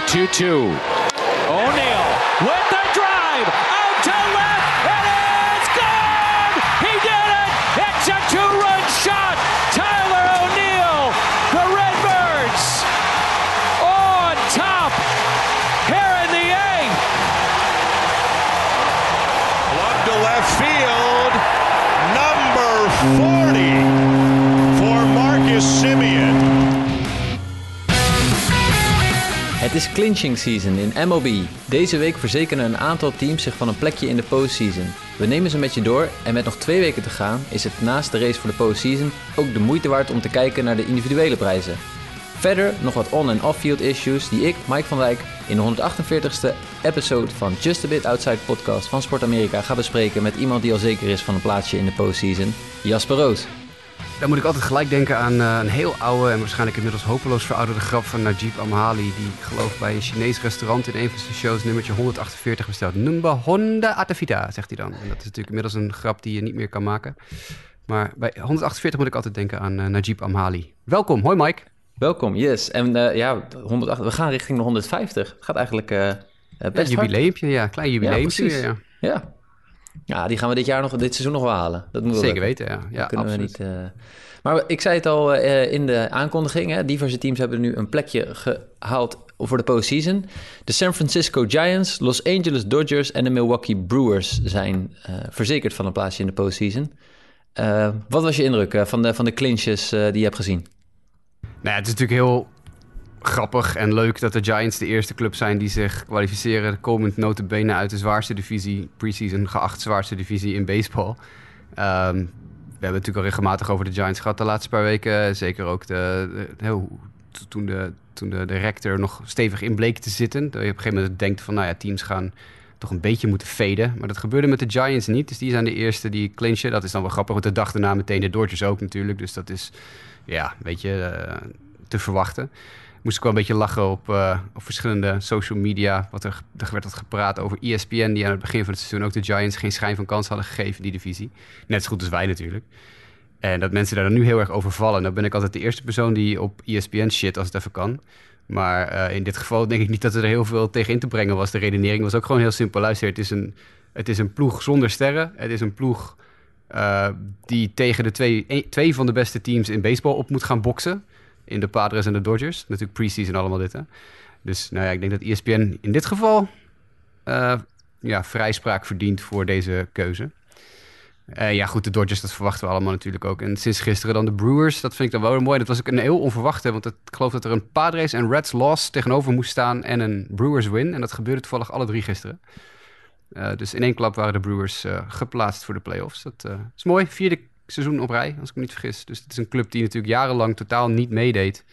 The 2 2. O'Neal with the drive. Het is clinching season in MLB. Deze week verzekeren een aantal teams zich van een plekje in de postseason. We nemen ze met je door en met nog twee weken te gaan is het naast de race voor de postseason ook de moeite waard om te kijken naar de individuele prijzen. Verder nog wat on- en off-field issues die ik, Mike van Wijk, in de 148ste episode van Just a Bit Outside podcast van Sport Amerika ga bespreken met iemand die al zeker is van een plaatsje in de postseason, Jasper Roos. Dan moet ik altijd gelijk denken aan eh, een heel oude en waarschijnlijk inmiddels hopeloos verouderde grap van Najib Amhali. Die ik geloof bij een Chinees restaurant in een van zijn shows nummertje 148 bestelt. Numba Honda Atavita, zegt hij dan. En dat is natuurlijk inmiddels een grap die je niet meer kan maken. Maar bij 148 moet ik altijd denken aan eh, Najib Amhali. Welkom, hoi Mike. Welkom, yes. En eh, ja, 108, we gaan richting de 150. Het gaat eigenlijk Ja, best hard. jubileumpje, ja, klein jubileumpje. precies. weer, ja. Ja. Ja, die gaan we dit jaar nog, dit seizoen nog wel halen. Dat moeten we Zeker lukken. weten, ja. ja kunnen absoluut. we niet. eh, Maar ik zei het al eh, in de aankondiging: hè, diverse teams hebben nu een plekje gehaald voor de postseason. De San Francisco Giants, Los Angeles Dodgers en de Milwaukee Brewers zijn eh, verzekerd van een plaatsje in de postseason. Wat was je indruk van, de, van de clinches die je hebt gezien? Nou ja, het is natuurlijk heel grappig en leuk dat de Giants de eerste club zijn die zich kwalificeren. Komend notabene uit de zwaarste divisie, preseason geacht zwaarste divisie in baseball. Ehm, we hebben het natuurlijk al regelmatig over de Giants gehad de laatste paar weken. Zeker ook de, toen, de, toen de, rector nog stevig in bleek te zitten. Dat je op een gegeven moment denkt van, nou ja, teams gaan toch een beetje moeten faden. Maar dat gebeurde met de Giants niet. Dus die zijn de eerste die clinchen. Dat is dan wel grappig, want de dag daarna meteen de Dodgers ook natuurlijk. Dus dat is, ja, een beetje eh, te verwachten. Moest ik wel een beetje lachen op, eh, op verschillende social media. Wat er, er werd wat gepraat over ESPN, die aan het begin van het seizoen ook de Giants geen schijn van kans hadden gegeven die divisie. Net zo goed als wij natuurlijk. En dat mensen daar dan nu heel erg over vallen. Nou ben ik altijd de eerste persoon die op ESPN shit als het even kan. Maar eh, in dit geval denk ik niet dat er heel veel tegen in te brengen was. De redenering was ook gewoon heel simpel. Luister, het is een, het is een ploeg zonder sterren. Het is een ploeg eh, die tegen de twee, twee van de beste teams in baseball op moet gaan boksen. In de Padres en de Dodgers. Natuurlijk preseason allemaal dit, hè. Dus nou ja, ik denk dat ESPN in dit geval eh, ja, vrijspraak verdient voor deze keuze. Eh, ja, goed, de Dodgers, dat verwachten we allemaal natuurlijk ook. En sinds gisteren dan de Brewers, dat vind ik dan wel mooi. Dat was ook een heel onverwachte, want ik geloof dat er een Padres en Reds loss tegenover moest staan en een Brewers win. En dat gebeurde toevallig alle drie gisteren. Eh, dus in één klap waren de Brewers geplaatst voor de playoffs. Dat is mooi. Vierde seizoen op rij, als ik me niet vergis. Dus het is een club die natuurlijk jarenlang totaal niet meedeed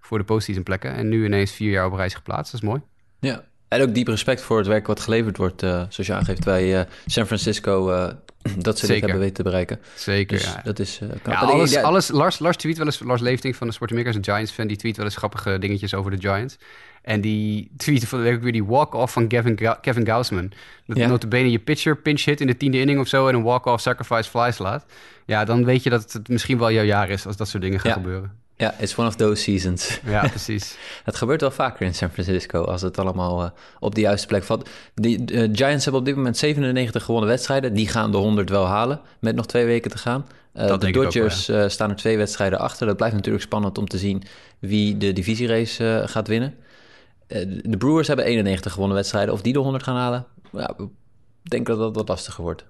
voor de postseason plekken. En nu ineens vier jaar op rij is geplaatst. Dat is mooi. Ja. En ook diep respect voor het werk wat geleverd wordt, eh, zoals je aangeeft, bij eh, San Francisco, eh, dat ze dit hebben weten te bereiken. Zeker, Dus ja. dat is. Ja, alles, ja, alles, Lars, Lars tweet wel eens, Lars Leefting van de Sportmakers, een Giants-fan, die tweet wel eens grappige dingetjes over de Giants. En die tweette van de week ook weer die walk-off van Kevin, Ga- Kevin Gausman. Dat Ja. notabene je pitcher pinch hit in de tiende inning of zo en een walk-off sacrifice fly slaat. Ja, dan weet je dat het misschien wel jouw jaar is als dat soort dingen gaan Ja. gebeuren. Ja, it's one of those seasons. Ja, precies. Het gebeurt wel vaker in San Francisco als het allemaal eh, op de juiste plek valt. De de Giants hebben op dit moment 97 gewonnen wedstrijden. Die gaan de 100 wel halen met nog twee weken te gaan. Eh, de wel, Dodgers eh, staan er twee wedstrijden achter. Dat blijft natuurlijk spannend om te zien wie de divisierace eh, gaat winnen. Eh, de Brewers hebben 91 gewonnen wedstrijden. Of die de 100 gaan halen, ja, ik denk dat dat wat lastiger wordt.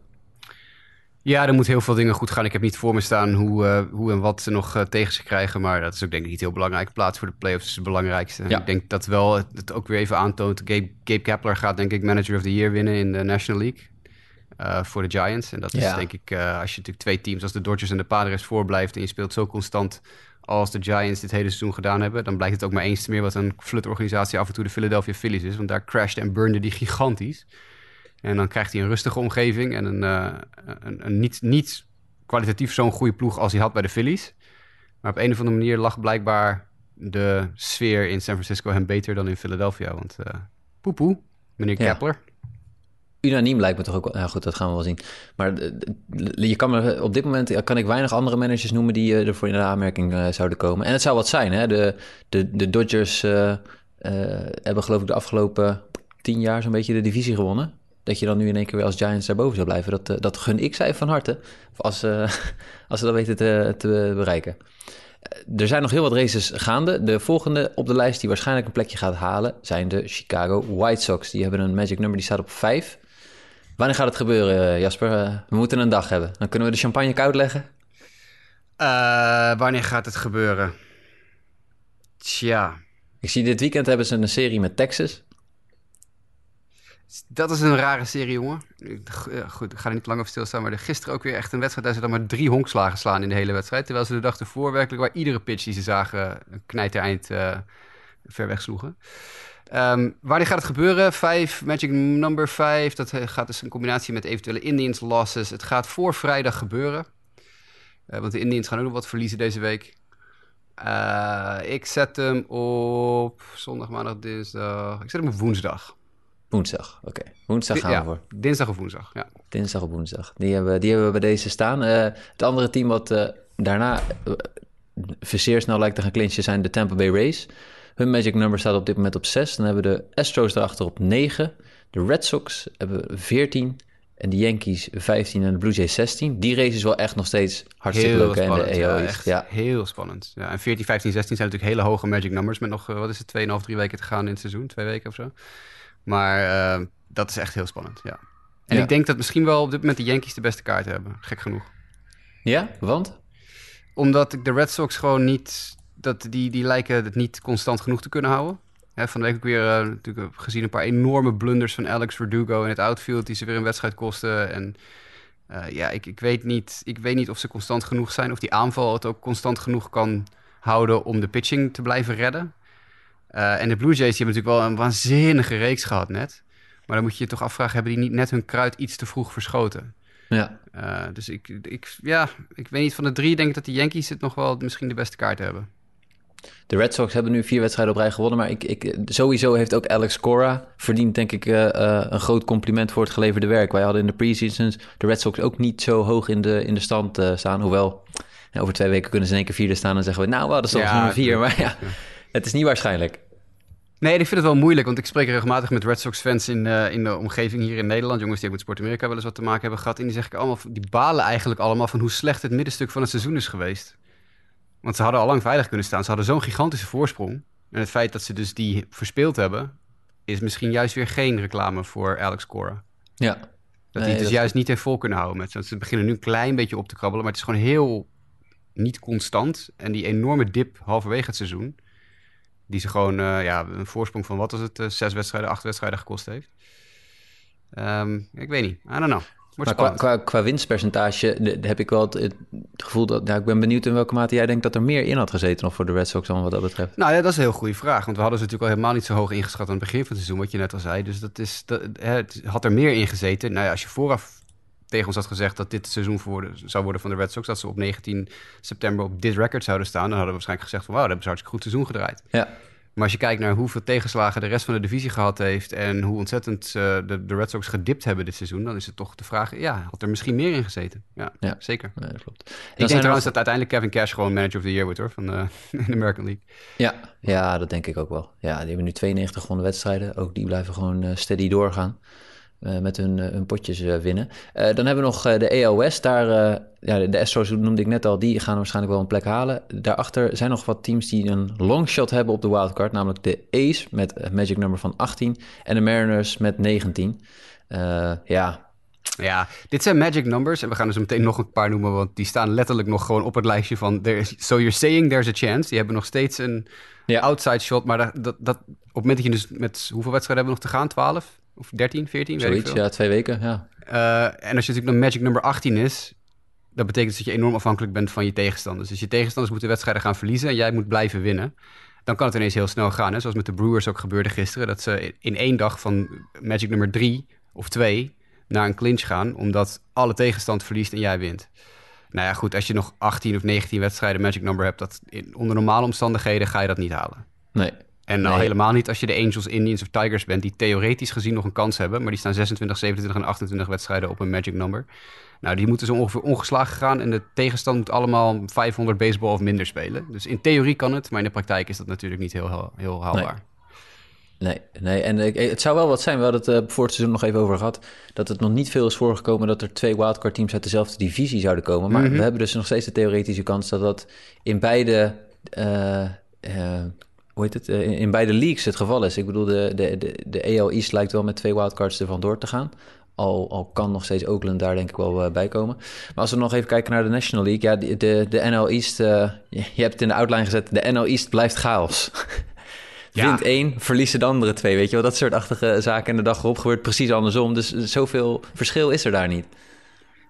Ja, er moet heel veel dingen goed gaan. Ik heb niet voor me staan hoe, eh, hoe en wat ze nog eh, tegen ze krijgen. Maar dat is ook denk ik niet heel belangrijk. Plaats voor de playoffs is het belangrijkste. Ja. Ik denk dat wel het, het ook weer even aantoont. Gabe, Gabe Kepler gaat denk ik Manager of the Year winnen in de National League. voor de Giants. En dat is Ja. denk ik, als je natuurlijk twee teams als de Dodgers en de Padres voorblijft... en je speelt zo constant als de Giants dit hele seizoen gedaan hebben... dan blijkt het ook maar eens te meer wat een flutorganisatie af en toe de Philadelphia Phillies is. Want daar crashte en burnde die gigantisch. En dan krijgt hij een rustige omgeving en een, eh, een, een niet, niet kwalitatief zo'n goede ploeg als hij had bij de Phillies. Maar op een of andere manier lag blijkbaar de sfeer in San Francisco hem beter dan in Philadelphia. Want eh poepoe, meneer Ja. Kepler. Unaniem lijkt me toch ook. Ja, goed, dat gaan we wel zien. Maar eh, je kan op dit moment kan ik weinig andere managers noemen die eh, ervoor in de aanmerking eh, zouden komen. En het zou wat zijn, hè? De, de, de Dodgers eh, eh, hebben geloof ik de afgelopen tien jaar zo'n beetje de divisie gewonnen. Dat je dan nu in één keer weer als Giants daarboven zou blijven. Dat, eh, dat gun ik zij van harte. Als, eh, als ze dat weten te, te bereiken. Eh, Er zijn nog heel wat races gaande. De volgende op de lijst die waarschijnlijk een plekje gaat halen... zijn de Chicago White Sox. Die hebben een magic number, die staat op 5. Wanneer gaat het gebeuren, eh, Jasper? Eh, we moeten een dag hebben. Dan kunnen we de champagne koud leggen. Eh, wanneer gaat het gebeuren? Tja, Ik zie dit weekend hebben ze een serie met Texas. dat is een rare serie, jongen. Goed, ik ga er niet lang over stilstaan. Maar er gisteren ook weer echt een wedstrijd... daar ze dan maar drie honkslagen slaan in de hele wedstrijd. Terwijl ze de dag ervoor werkelijk... waar iedere pitch die ze zagen... een knijtereind eh ver weg sloegen. Wanneer gaat het gebeuren? Vijf, magic number 5. Dat eh, gaat dus een combinatie met eventuele Indians losses. Het gaat voor vrijdag gebeuren. Eh, want de Indians gaan ook nog wat verliezen deze week. Eh, ik zet hem op zondag, maandag, dinsdag. Ik zet hem op woensdag. Woensdag, oké. Woensdag gaan ja, we voor. Dinsdag of woensdag, ja. Dinsdag op woensdag. Die hebben, die hebben we bij deze staan. Het andere team wat daarna uh, zeer snel lijkt te gaan clinchen zijn de Tampa Bay Rays. Hun magic number staat op dit moment op 6. Dan hebben we de Astros erachter op 9. De Red Sox hebben 14. En de Yankees 15 en de Blue Jays 16. Die race is wel echt nog steeds hartstikke leuk hè, in de AL ja, heel spannend. Ja, en 14, 15, 16 zijn natuurlijk hele hoge magic numbers... met nog, eh, wat is het, 2,5, 3 weken te gaan in het seizoen. Twee weken of zo. Maar eh, dat is echt heel spannend, ja. En Ja. ik denk dat misschien wel op dit moment de Yankees de beste kaart hebben. Gek genoeg. ja, want? Omdat ik de Red Sox gewoon niet... Dat die, die lijken het niet constant genoeg te kunnen houden. Hè, van de week ook weer eh, natuurlijk gezien een paar enorme blunders van Alex Verdugo in het outfield... die ze weer een wedstrijd kosten. En eh, ja, ik, ik, weet niet, ik weet niet of ze constant genoeg zijn... of die aanval het ook constant genoeg kan houden om de pitching te blijven redden. Eh, en de Blue Jays die hebben natuurlijk wel een waanzinnige reeks gehad net. Maar dan moet je je toch afvragen... hebben die niet net hun kruid iets te vroeg verschoten? Ja. Dus ik, ik, ja, ik weet niet, van de drie denk ik dat de Yankees het nog wel misschien de beste kaart hebben. De Red Sox hebben nu vier wedstrijden op rij gewonnen. Maar ik, ik, sowieso heeft ook Alex Cora verdiend, denk ik, uh, uh, een groot compliment voor het geleverde werk. Wij hadden in de preseasons de Red Sox ook niet zo hoog in de, in de stand uh, staan. Hoewel, over twee weken kunnen ze in één keer vierde staan en zeggen we... nou, we hadden soms ja, nummer vier. Maar ja, het is niet waarschijnlijk. Nee, ik vind het wel moeilijk, want ik spreek regelmatig met Red Sox-fans in, uh, in de omgeving hier in Nederland. Jongens die ook met Sport Amerika wel eens wat te maken hebben gehad. En die zeggen allemaal, die balen eigenlijk allemaal van hoe slecht het middenstuk van het seizoen is geweest. Want ze hadden al lang veilig kunnen staan. Ze hadden zo'n gigantische voorsprong. En het feit dat ze dus die verspeeld hebben, is misschien juist weer geen reclame voor Alex Cora. Ja. Dat nee, die het dus juist niet in vol kunnen houden met ze. Ze beginnen nu een klein beetje op te krabbelen, maar het is gewoon heel niet constant. En die enorme dip halverwege het seizoen, die ze gewoon uh, ja, een voorsprong van wat was het, uh, zes wedstrijden, acht wedstrijden gekost heeft. Um, ik weet niet, I don't know. Maar qua, qua, qua, winstpercentage de, de heb ik wel het, het gevoel dat... Nou, ik ben benieuwd in welke mate jij denkt dat er meer in had gezeten... nog voor de Red Sox dan wat dat betreft. Nou ja, dat is een heel goede vraag. Want we hadden ze natuurlijk al helemaal niet zo hoog ingeschat... aan het begin van het seizoen, wat je net al zei. Dus dat is, dat, het had er meer in gezeten. Nou ja, als je vooraf tegen ons had gezegd... dat dit het seizoen voor zou worden van de Red Sox... dat ze op 19 september op dit record zouden staan... dan hadden we waarschijnlijk gezegd van... wauw, dat hebben ze hartstikke goed seizoen gedraaid. Ja. Maar als je kijkt naar hoeveel tegenslagen de rest van de divisie gehad heeft... en hoe ontzettend uh, de, de, Red Sox gedipt hebben dit seizoen... dan is het toch de vraag, ja, had er misschien meer in gezeten? Ja, ja. zeker. Nee, dat klopt. Ik denk trouwens nog... dat uiteindelijk Kevin Cash gewoon manager of the year wordt, hoor... van uh, de American League. Ja, ja, dat denk ik ook wel. Ja, die hebben nu 92 gewonnen wedstrijden. Ook die blijven gewoon uh, steady doorgaan. Uh, met hun, hun potjes uh, winnen. dan hebben we nog de West. Daar, ja, de Astros noemde ik net al, die gaan waarschijnlijk wel een plek halen. Daarachter zijn nog wat teams die een longshot hebben op de wildcard. Namelijk de A's met magic number van 18 en de Mariners met 19. ja, ja, dit zijn magic numbers. En we gaan er zo meteen nog een paar noemen, want die staan letterlijk nog gewoon op het lijstje van... There is, so you're saying there's a chance. Die hebben nog steeds een ja. outside shot. Maar dat, dat, dat, op het moment dat je dus met... Hoeveel wedstrijden hebben we nog te gaan? 12? Of 13, 14? Zoiets, weet ik veel. ja, twee weken, ja. Uh, en als je natuurlijk nog magic number 18 is... dat betekent dat je enorm afhankelijk bent van je tegenstanders. Dus je tegenstanders moeten wedstrijden gaan verliezen... en jij moet blijven winnen. Dan kan het ineens heel snel gaan. Hè? Zoals met de Brewers ook gebeurde gisteren... dat ze in één dag van magic nummer 3 of 2 naar een clinch gaan... omdat alle tegenstand verliest en jij wint. Nou ja, goed, als je nog 18 of 19 wedstrijden magic number hebt... Dat in, onder normale omstandigheden ga je dat niet halen. Nee. En nou nee. helemaal niet als je de Angels, Indians of Tigers bent... die theoretisch gezien nog een kans hebben... maar die staan 26, 27 en 28 wedstrijden op een magic number. Nou, die moeten zo ongeveer ongeslagen gaan... en de tegenstand moet allemaal 500 baseball of minder spelen. Dus in theorie kan het, maar in de praktijk is dat natuurlijk niet heel, heel haalbaar. Nee, nee. en het zou wel wat zijn. We hadden het eh, voor het seizoen nog even over gehad. Dat het nog niet veel is voorgekomen dat er twee wildcard teams uit dezelfde divisie zouden komen. Maar we hebben dus nog steeds de theoretische kans dat dat in beide. eh, hoe heet het? Eh, in, in beide leagues het geval is. Ik bedoel, de, de, de, de AL East lijkt wel met twee wildcards ervan door te gaan. Al, al kan nog steeds Oakland daar denk ik wel eh, bij komen. Maar als we nog even kijken naar de National League. Ja, de, de, de NL East, eh, je, je hebt het in de outline gezet. De NL East blijft chaos. Ja. Wint één, verliezen de andere twee. Weet je wel, dat soort achtige zaken. En de dag erop gebeurt precies andersom. Dus zoveel verschil is er daar niet.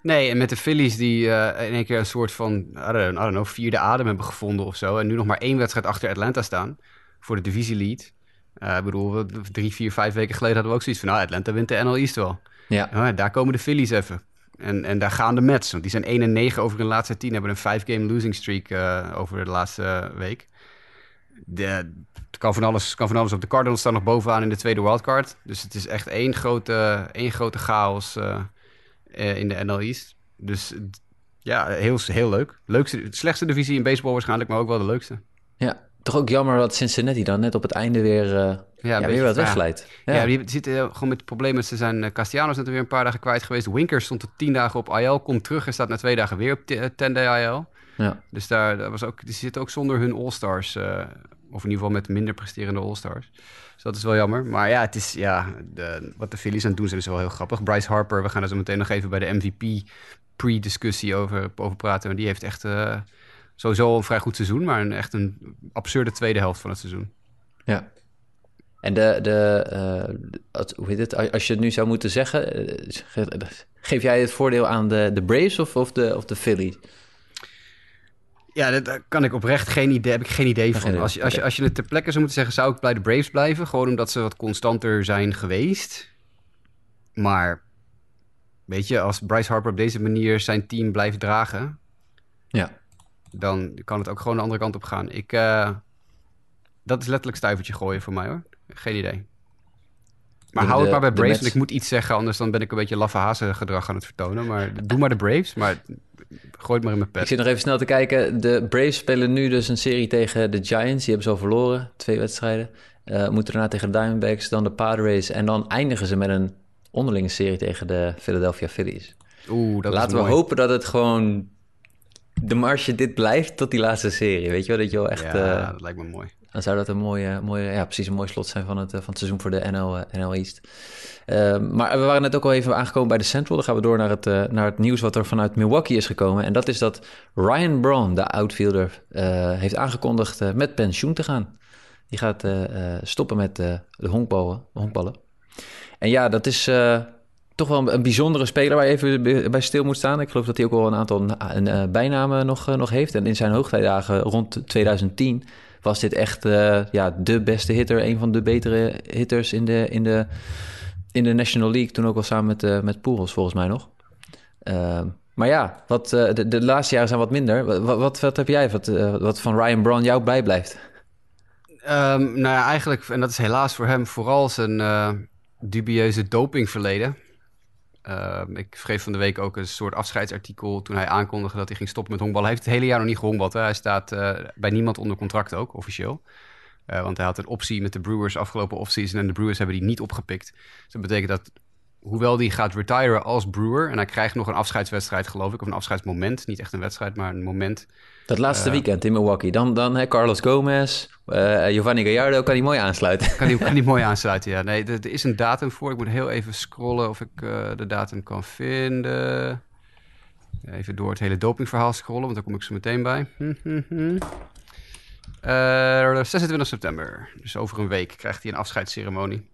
Nee, en met de Phillies die in één keer een soort van, I don't, I don't know, vierde adem hebben gevonden of zo. En nu nog maar één wedstrijd achter Atlanta staan voor de divisielead. Eh ik bedoel, drie, vier, vijf weken geleden hadden we ook zoiets van, nou, Atlanta wint de NL East wel. Ja, Ja, daar komen de Phillies even. En, en daar gaan de Mets, want die zijn 1 en 9 over hun laatste 10. Hebben een 5-game losing streak eh, over de laatste eh, week. De, kan van, alles, kan van alles op. De Cardinals staan nog bovenaan in de tweede wildcard. Dus het is echt één grote, één grote chaos eh, eh, in de NL East. Dus eh, ja, heel, heel leuk. Leukste, slechtste divisie in baseball waarschijnlijk, maar ook wel de leukste. ja. Toch ook jammer dat Cincinnati dan net op het einde weer, eh, ja, weer wat wegleidt. Ja, Ja, die zitten eh, gewoon met dat ze zijn... eh, Castellanos net weer een paar dagen kwijt geweest. Winker stond er tien dagen op IL, komt terug en staat na twee dagen weer op 10-day IL. ja. Dus daar dat was ook, die zitten ook zonder hun All-Stars. of in ieder geval met minder presterende All-Stars. Dus dat is wel jammer. Maar ja, het is, ja de, wat de Phillies aan het doen zijn is wel heel grappig. Bryce Harper, we gaan er zo meteen nog even bij de MVP pre-discussie over, over praten. Maar die heeft echt sowieso een vrij goed seizoen. Maar een, echt een absurde tweede helft van het seizoen. ja. En de, de eh, wat- hoe heet het? Als je het nu zou moeten zeggen, eh, ge- geef jij het voordeel aan de, de Braves of, of, de, of de Phillies? Ja, dat- daar kan ik oprecht geen idee, heb ik geen idee van. Als je, als, je, als je het ter plekke zou moeten zeggen, zou ik bij de Braves blijven. Gewoon omdat ze wat constanter zijn geweest. Maar weet je, als Bryce Harper op deze manier zijn team blijft dragen, Ja. Dan kan het ook gewoon de andere kant op gaan. Ik, eh, dat is letterlijk stuivertje gooien voor mij hoor. Geen idee. Maar De- hou het maar bij Braves, want ik moet iets zeggen, anders dan ben ik een beetje laffe hazen gedrag aan het vertonen. Maar doe maar de Braves, maar gooi het maar in mijn Ik pet. zit nog even snel te kijken. De Braves spelen nu dus een serie tegen de Giants. Die hebben ze al verloren, twee wedstrijden. Eh, moeten daarna tegen de Diamondbacks, dan de Padres. En dan eindigen ze met een onderlinge serie tegen de Philadelphia Phillies. Oeh, dat is Laten we mooi. hopen dat het gewoon de marge dit blijft tot die laatste serie. Weet je wel, dat je wel echt... Ja, eh, dat lijkt me mooi. dan zou dat een mooie, mooie, ja, precies een mooi slot zijn van het, eh, van het seizoen voor de NL, eh, NL East. Maar we waren net ook al even aangekomen bij de Central. Dan gaan we door naar het, naar het nieuws wat er vanuit Milwaukee is gekomen. En dat is dat Ryan Braun, de outfielder, heeft aangekondigd met pensioen te gaan. Die gaat stoppen met de honkballen, honkballen. En ja, dat is toch wel een, bijzondere speler waar je even bij- stil moet staan. Ik geloof dat hij ook wel een aantal eh, bijnamen nog, eh, nog heeft. En in zijn hoogtijdagen rond 2010 was dit echt eh, ja, de beste hitter. Een van de betere hitters in de, in de, in de National League. Toen ook wel samen met, eh met Pujols volgens mij nog. Ehm, maar ja, wat, de, de laatste jaren zijn wat minder. Wat, wat, heb jij wat, wat van Ryan Braun jou bijblijft? Ehm, nou ja, eigenlijk, en dat is helaas voor hem vooral zijn dubieuze dopingverleden. Ehm, ik schreef van de week ook een soort afscheidsartikel toen hij aankondigde dat hij ging stoppen met honkballen. Hij heeft het hele jaar nog niet gehongbald. Hij staat eh, bij niemand onder contract ook, officieel. Eh, want hij had een optie met de Brewers afgelopen offseason en de Brewers hebben die niet opgepikt. Dus dat betekent dat, hoewel hij gaat retiren als Brewer, en hij krijgt nog een afscheidswedstrijd geloof ik, of een afscheidsmoment, niet echt een wedstrijd, maar een moment. Dat laatste weekend in Milwaukee. Dan, dan hè, Carlos Gomez, eh, Giovanni Gallardo kan hij mooi aansluiten. Kan die, kan mooi aansluiten, ja. Nee, er, er is een datum voor. Ik moet heel even scrollen of ik eh, de datum kan vinden. Even door het hele dopingverhaal scrollen, want daar kom ik zo meteen bij. Hm, hm, hm. Eh, 26 september, dus over een week, krijgt hij een afscheidsceremonie.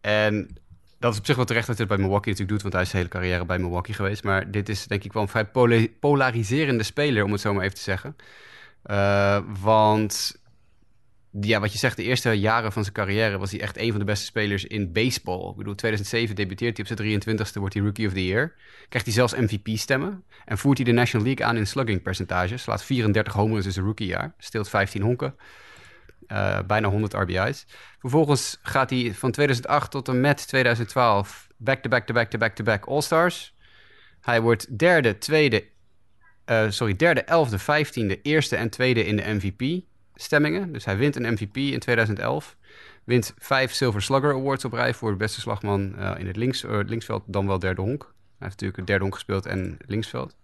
En dat is op zich wel terecht dat hij het bij Milwaukee natuurlijk doet, want hij is zijn hele carrière bij Milwaukee geweest. Maar dit is denk ik wel een vrij polariserende speler, om het zo maar even te zeggen. Eh, want ja, wat je zegt, de eerste jaren van zijn carrière was hij echt een van de beste spelers in baseball. Ik bedoel, 2007 debuteert hij op zijn 23ste, wordt hij Rookie of the Year. Krijgt hij zelfs MVP-stemmen. En voert hij de National League aan in slugging percentages. Slaat 34 homers in zijn rookiejaar. Steelt 15 honken. Eh, bijna 100 RBI's. Vervolgens gaat hij van 2008 tot en met 2012 back-to-back-to-back-to-back-to-back All-Stars. Hij wordt derde, tweede, eh, sorry, derde, elfde, vijftiende, eerste en tweede in de MVP. stemmingen. Dus hij wint een MVP in 2011. Wint vijf Silver Slugger Awards op rij voor de beste slagman uh, in het links, uh, linksveld, dan wel derde honk. Hij heeft natuurlijk het derde honk gespeeld en linksveld.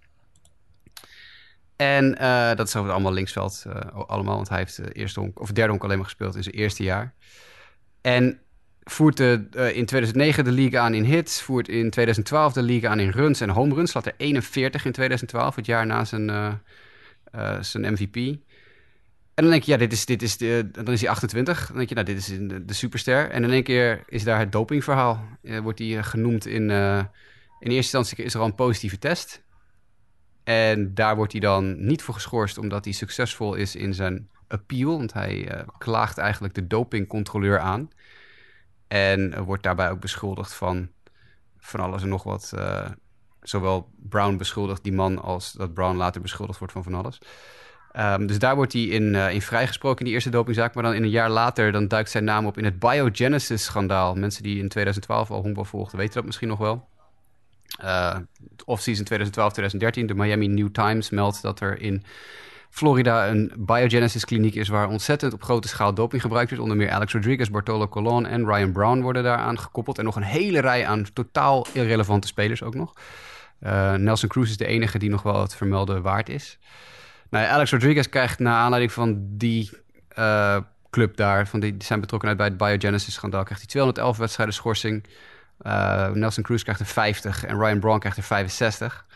En uh, dat is over allemaal linksveld allemaal, want hij heeft eerste honk, of derde honk alleen maar gespeeld in zijn eerste jaar. En voert de, in 2009 de league aan in hits, voert in 2012 de league aan in runs en home runs. Slaat er 41 in 2012, het jaar na zijn, zijn MVP. En dan denk je, ja, dit is, dit is de, dan is hij 28. Dan denk je, nou, dit is de, de superster. En in één keer is daar het dopingverhaal. Wordt hij eh, genoemd in... In eerste instantie is er al een positieve test. En daar wordt hij dan niet voor geschorst... omdat hij succesvol is in zijn appeal. Want hij uh, klaagt eigenlijk de dopingcontroleur aan. En wordt daarbij ook beschuldigd van van alles en nog wat. zowel Brown beschuldigt die man... als dat Brown later beschuldigd wordt van van alles... Um, dus daar wordt hij in, uh, in vrijgesproken in die eerste dopingzaak. Maar dan in een jaar later dan duikt zijn naam op in het Biogenesis-schandaal. Mensen die in 2012 al honkbal volgden weten dat misschien nog wel. Uh, Off-season 2012-2013. De Miami New Times meldt dat er in Florida een Biogenesis-kliniek is... waar ontzettend op grote schaal doping gebruikt wordt. Onder meer Alex Rodriguez, Bartolo Colon en Ryan Brown worden daaraan gekoppeld. En nog een hele rij aan totaal irrelevante spelers ook nog. Uh, Nelson Cruz is de enige die nog wel het vermelden waard is. Nou, Alex Rodriguez krijgt naar aanleiding van die uh, club daar, van die, die zijn betrokkenheid bij het Biogenesis-schandaal, krijgt hij 211 wedstrijden schorsing. Uh, Nelson Cruz krijgt er 50 en Ryan Braun krijgt er 65.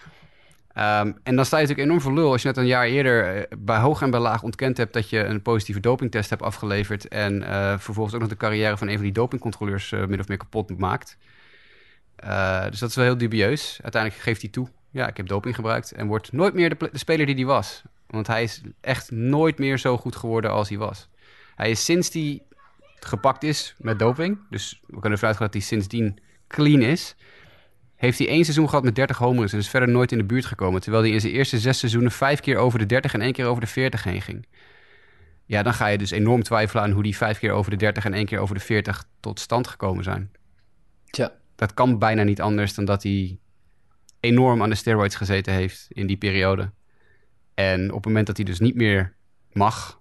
Um, en dan sta je natuurlijk enorm voor lul als je net een jaar eerder uh, bij hoog en bij laag ontkend hebt dat je een positieve dopingtest hebt afgeleverd en uh, vervolgens ook nog de carrière van een van die dopingcontroleurs min of meer kapot maakt. dus dat is wel heel dubieus. Uiteindelijk geeft hij toe, ja, ik heb doping gebruikt en wordt nooit meer de, de speler die hij was. Want hij is echt nooit meer zo goed geworden als hij was. Hij is sinds hij gepakt is met doping, dus we kunnen ervan uitgaan dat hij sindsdien clean is, heeft hij één seizoen gehad met 30 homers en is verder nooit in de buurt gekomen. Terwijl hij in zijn eerste zes seizoenen vijf keer over de 30 en één keer over de 40 heen ging. Ja, dan ga je dus enorm twijfelen aan hoe die vijf keer over de 30 en één keer over de 40 tot stand gekomen zijn. Tja. Dat kan bijna niet anders dan dat hij enorm aan de steroids gezeten heeft in die periode. En op het moment dat hij dus niet meer mag,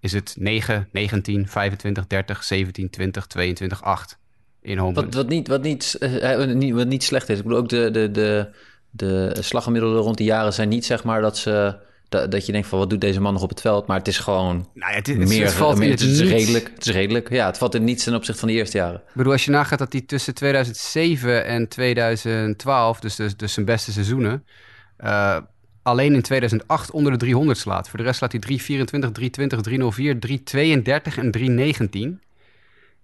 is het 9, 19, 25, 30, 17, 20, 22, 8 in home wat, wat, niet, wat, niet, uh, wat niet slecht is. Ik bedoel, ook de, de, de, de slaggemiddelen rond die jaren zijn niet zeg maar dat ze... Dat, dat je denkt van wat doet deze man nog op het veld, maar het is gewoon nou ja, het, het, meer, het valt meer, het, is redelijk, het is redelijk. Ja, het valt in niets ten opzichte van de eerste jaren. Ik bedoel, als je nagaat dat hij tussen 2007 en 2012, dus, dus, dus zijn beste seizoenen, uh, alleen in 2008 onder de 300 slaat. Voor de rest slaat hij 324, 320, 304, 332 en 319.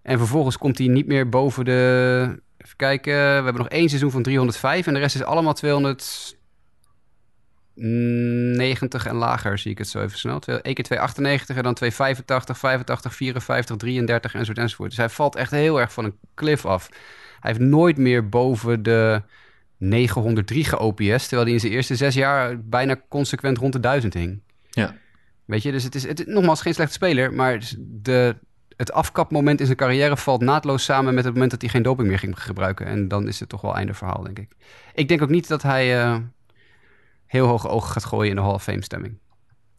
En vervolgens komt hij niet meer boven de... Even kijken, we hebben nog één seizoen van 305 en de rest is allemaal 290 en lager, zie ik het zo even snel. Eén keer 298 en dan 285, 85, 54, 33 enzovoort enzovoort. Dus hij valt echt heel erg van een cliff af. Hij heeft nooit meer boven de 903 ge-OPS, terwijl hij in zijn eerste zes jaar bijna consequent rond de 1000 hing. Ja. Weet je, dus het is, het, nogmaals geen slechte speler, maar de, het afkapmoment in zijn carrière valt naadloos samen met het moment dat hij geen doping meer ging gebruiken. En dan is het toch wel einde verhaal, denk ik. Ik denk ook niet dat hij uh, heel hoge ogen gaat gooien in de Hall of Fame stemming.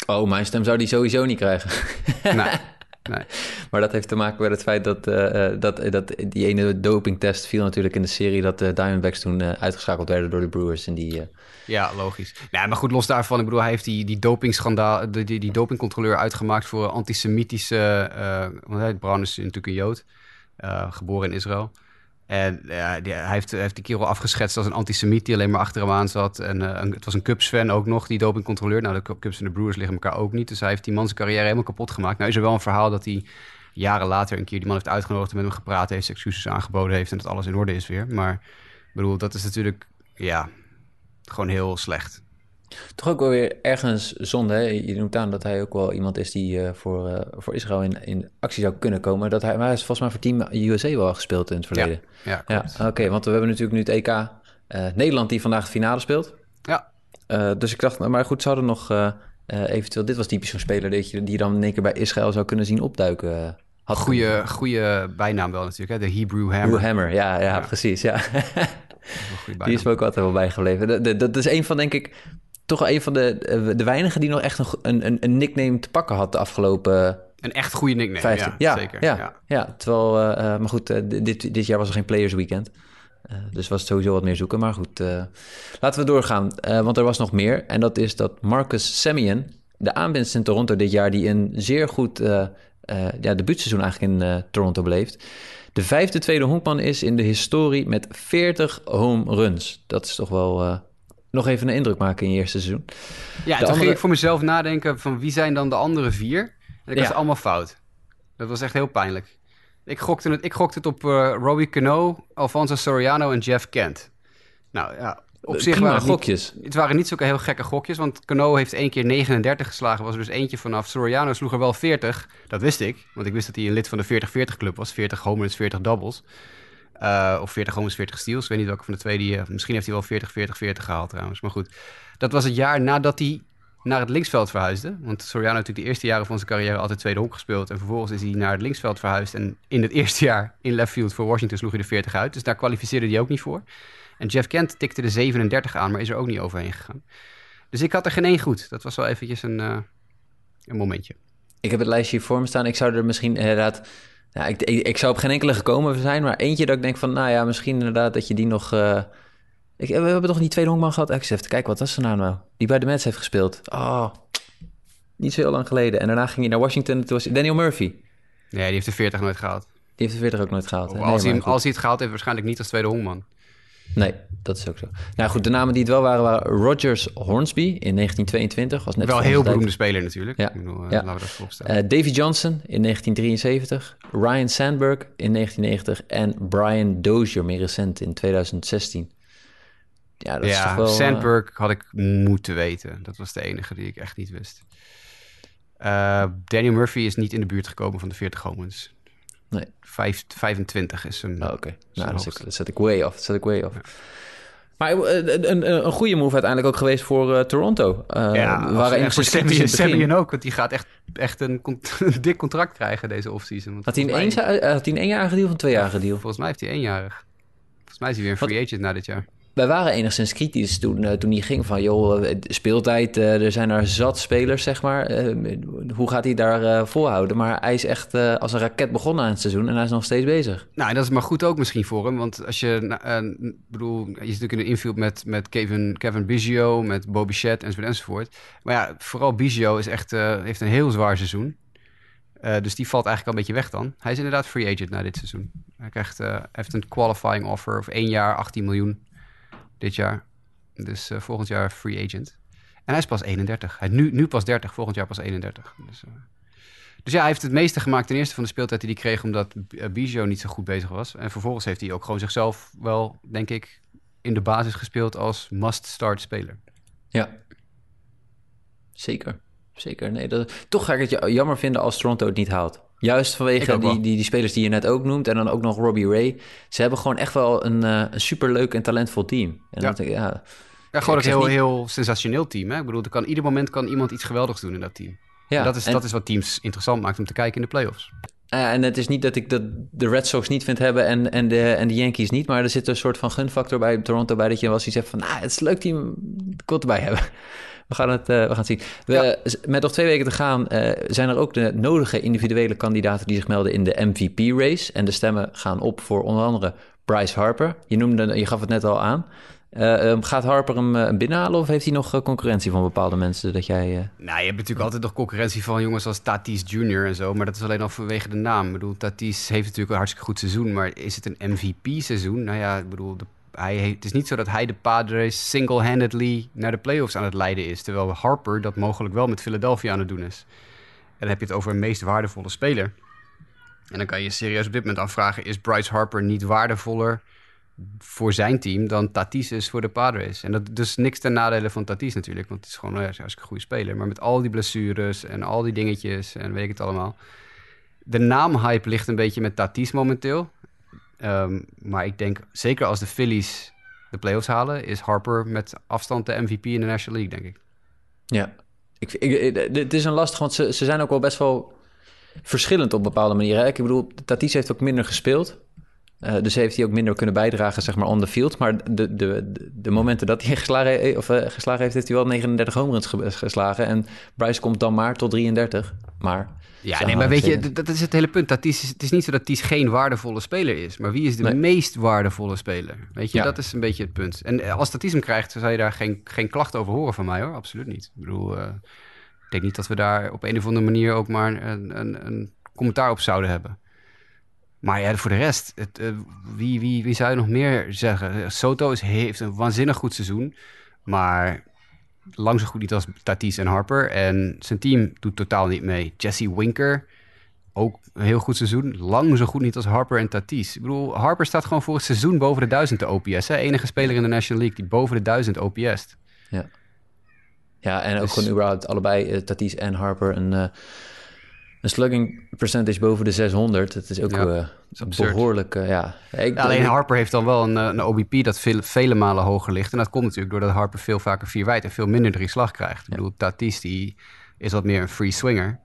Oh, mijn stem zou die sowieso niet krijgen. Nee. Maar dat heeft te maken met het feit dat, uh, dat, dat die ene dopingtest viel natuurlijk in de serie... dat de Diamondbacks toen uitgeschakeld werden door de Brewers. En die, Ja, logisch. Nee, maar goed, los daarvan. Ik bedoel, hij heeft die, die dopingschandaal... Die, die, die dopingcontroleur uitgemaakt voor antisemitische... want Brown is natuurlijk een Jood, geboren in Israël... En die, hij heeft, heeft die afgeschetst als een antisemiet die alleen maar achter hem aan zat. En uh, het was een Cubs-fan ook nog, die dopingcontroleur. Nou, de Cubs en de Brewers liggen elkaar ook niet. Dus hij heeft die man zijn carrière helemaal kapot gemaakt. Nou is er wel een verhaal dat hij jaren later een keer die man heeft uitgenodigd... en met hem gepraat heeft, excuses aangeboden heeft... en dat alles in orde is weer. Maar ik bedoel, dat is natuurlijk, ja, gewoon heel slecht. Toch ook wel weer ergens zonde. Hè? Je noemt aan dat hij ook wel iemand is die uh, voor, uh, voor Israël in, in actie zou kunnen komen. Dat hij, maar hij is volgens mij voor Team USA wel gespeeld in het verleden. Ja, ja, ja oké. want we hebben natuurlijk nu het EK uh, Nederland die vandaag de finale speelt. Ja. dus ik dacht, maar goed, zouden nog eventueel... Dit was typisch zo'n speler dat je, die dan in één keer bij Israël zou kunnen zien opduiken. Had goeie, goede bijnaam wel natuurlijk, hè? de Hebrew Hammer. Hebrew Hammer, ja, ja, ja. precies, ja. die is me ook altijd wel bijgebleven. Dat, dat is een van, denk ik toch wel een van de, eh, de weinigen die nog echt een, een, een, nickname te pakken had de afgelopen Een echt goede nickname, 15. ja, ja, zeker. Ja, ja. terwijl, eh, eh, maar goed, dit, dit jaar was er geen Players Weekend. Dus was het sowieso wat meer zoeken. Maar goed, laten we doorgaan. Want er was nog meer. En dat is dat Marcus Semien, de aanwinst in Toronto dit jaar... die een zeer goed ja, debuutseizoen eigenlijk in Toronto beleeft... de vijfde tweede honkman is in de historie met 40 home runs. Dat is toch wel nog even een indruk maken in je eerste seizoen. Ja, toen andere- ging ik voor mezelf nadenken van wie zijn dan de andere vier? En ik Ja. was allemaal fout. Dat was echt heel pijnlijk. Ik gokte het, ik gokte het op eh Robbie Cano, Alfonso Soriano en Jeff Kent. Nou ja, op zich Prima waren het niet, gokjes. het waren niet zulke heel gekke gokjes, want Cano heeft één keer 39 geslagen, was er dus eentje vanaf. Soriano sloeg er wel 40, dat wist ik, want ik wist dat hij een lid van de 40-40 club was. 40 homers, 40 doubles. Eh, of 40 homers, 40 steals. Ik weet niet welke van de twee die... eh, misschien heeft hij wel 40, 40, 40 gehaald trouwens. Maar goed, dat was het jaar nadat hij naar het linksveld verhuisde. Want Soriano natuurlijk de eerste jaren van zijn carrière altijd tweede honk gespeeld. En vervolgens is hij naar het linksveld verhuisd. En in het eerste jaar in left field voor Washington sloeg hij de 40 uit. Dus daar kwalificeerde hij ook niet voor. En Jeff Kent tikte de 37 aan, maar is er ook niet overheen gegaan. Dus ik had er geen één goed. Dat was wel eventjes een, eh, een momentje. Ik heb het lijstje hier voor me staan. Ik zou er misschien inderdaad... Nou, ik, ik, ik zou op geen enkele gekomen zijn, maar eentje dat ik denk van... Nou ja, misschien inderdaad dat je die nog... eh, ik, we hebben toch die tweede honkman gehad? Ik even kijken, wat was zijn naam nou? Die bij de Mets heeft gespeeld. Oh, niet zo heel lang geleden. En daarna ging hij naar Washington. Toen was Daniel Murphy. Nee, die heeft de 40 nooit gehaald. Die heeft de 40 ook nooit gehaald. Als, Nee, hij, als hij het gehaald heeft, waarschijnlijk niet als tweede honkman. Nee, dat is ook zo. Nou goed, de namen die het wel waren, waren Rogers Hornsby in 1922. Was net Wel een heel beroemde speler natuurlijk. Ja, Ik bedoel, eh, ja. Laten we dat. Eh, Davy Johnson in 1973, Ryan Sandberg in 1990 en Brian Dozier, meer recent in 2016. Ja, dat is toch ja, wel... eh, Sandberg had ik moeten weten. Dat was de enige die ik echt niet wist. Eh, Daniel Murphy is niet in de buurt gekomen van de 40 homens. Nee. Vijf, 25 is. Oh, Oké, nou, dat, hoogste. zet- dat zet ik way off. Dat zet ik way off. Maar eh, een, een, een goede move uiteindelijk ook geweest voor eh, Toronto. Eh, we waren voor Semien, begin. Semien ook, want die gaat echt, echt een, een dik contract krijgen deze offseason. Had hij, een mij- had hij een éénjarige deal of een tweejarige deal? Volgens mij heeft hij éénjarig. Volgens mij is hij weer een free agent na dit jaar. Wij waren enigszins kritisch toen, eh, toen hij ging van... joh, eh, speeltijd, eh, er zijn er zat spelers, zeg maar. Hoe gaat hij daar volhouden? Maar hij is echt als een raket begonnen aan het seizoen... en hij is nog steeds bezig. Nou, en dat is maar goed ook misschien voor hem. Want als je, nou, bedoel, je zit natuurlijk in een infield met, met Kevin, Kevin Biggio, met Bobby enzovoort enzovoort. Maar ja, vooral Biggio is echt, heeft een heel zwaar seizoen. Dus die valt eigenlijk al een beetje weg dan. Hij is inderdaad free agent na dit seizoen. Hij krijgt, heeft een qualifying offer of één jaar 18 miljoen dit jaar. Dus eh, volgend jaar free agent. En hij is pas 31. Hij nu, nu pas 30, volgend jaar pas 31. Dus, eh, dus ja, hij heeft het meeste gemaakt ten eerste van de speeltijd die hij kreeg... omdat eh, Biggio niet zo goed bezig was. En vervolgens heeft hij ook gewoon zichzelf wel, denk ik... in de basis gespeeld als must-start speler. Ja. Zeker. Zeker. Nee, dat, toch ga ik het ja- jammer vinden als Toronto het niet haalt. Juist vanwege die, die, die spelers die je net ook noemt... en dan ook nog Robbie Ray. Ze hebben gewoon echt wel een, eh, een superleuk en talentvol team. En Ja. dat, ja, Ja, gewoon een heel, niet- heel sensationeel team. Hè? Ik bedoel, er kan, ieder moment kan iemand iets geweldigs doen in dat team. ja. En dat, is, en- dat is wat teams interessant maakt om te kijken in de playoffs. En het is niet dat ik dat de Red Sox niet vind hebben en, en, de, en de Yankees niet. Maar er zit een soort van gunfactor bij Toronto bij dat je wel zoiets hebt van... Nou, het is een leuk team, ik wil erbij hebben. We gaan het, eh, we gaan het zien. We, Met nog twee weken te gaan eh, zijn er ook de nodige individuele kandidaten... die zich melden in de MVP-race. En de stemmen gaan op voor onder andere Bryce Harper. Je, noemde, je gaf het net al aan. Eh, ehm, gaat Harper hem binnenhalen of heeft hij nog concurrentie van bepaalde mensen? Dat jij, eh, Nou, je hebt natuurlijk altijd nog concurrentie van jongens als Tatis Jr. en zo. Maar dat is alleen al vanwege de naam. Ik bedoel, Tatis heeft natuurlijk een hartstikke goed seizoen. Maar is het een MVP-seizoen? Nou ja, ik bedoel, de, hij het is niet zo dat hij de Padres single-handedly naar de playoffs aan het leiden is. Terwijl Harper dat mogelijk wel met Philadelphia aan het doen is. En dan heb je het over een meest waardevolle speler. En dan kan je serieus op dit moment afvragen... is Bryce Harper niet waardevoller voor zijn team dan Tatis is voor de Padres. En dat dus niks ten nadele van Tatis natuurlijk, want het is gewoon nou ja, een goede speler. Maar met al die blessures en al die dingetjes en weet ik het allemaal. De naamhype ligt een beetje met Tatis momenteel. Ehm, maar ik denk, zeker als de Phillies de playoffs halen, is Harper met afstand de MVP in de National League, denk ik. Ja, ik, het is een lastig, want ze, ze zijn ook wel best wel verschillend op bepaalde manieren. Ik bedoel, Tatis heeft ook minder gespeeld. Uh, dus heeft hij ook minder kunnen bijdragen, zeg maar, on the field. Maar de, de, de, momenten dat hij geslagen, of, uh, geslagen heeft, heeft hij wel 39 homeruns geslagen. En Bryce komt dan maar tot 33. Maar ja, nee, maar weet je, dat is het hele punt. Dat Ties, het is niet zo dat Ties geen waardevolle speler is. Maar wie is de meest waardevolle speler? Weet je, dat is een beetje het punt. En eh, als dat Ties hem krijgt, zou je daar geen, geen klacht over horen van mij hoor. Absoluut niet. Ik bedoel, uh, ik denk niet dat we daar op een of andere manier ook maar een, een, een commentaar op zouden hebben. Maar ja, voor de rest, het, uh, wie, wie, wie zou je nog meer zeggen? Soto is, heeft een waanzinnig goed seizoen. Maar lang zo goed niet als Tatis en Harper. En zijn team doet totaal niet mee. Jesse Winker, ook een heel goed seizoen. Lang zo goed niet als Harper en Tatis. Ik bedoel, Harper staat gewoon voor het seizoen boven de 1000 OPS. Hè? Enige speler in de National League die boven de 1000 OPS. Ja, ja en ook dus- gewoon überhaupt allebei, uh, Tatis en Harper, een... Uh een slugging percentage boven de 600. Het is ook ja, uh, behoorlijk. Uh, ja. Ik, alleen Harper heeft dan wel een, eh, een OBP dat veel, vele malen hoger ligt. En dat komt natuurlijk doordat Harper veel vaker vier wijd en veel minder drie slag krijgt. Ik bedoel, Tatis die is wat meer een free swinger.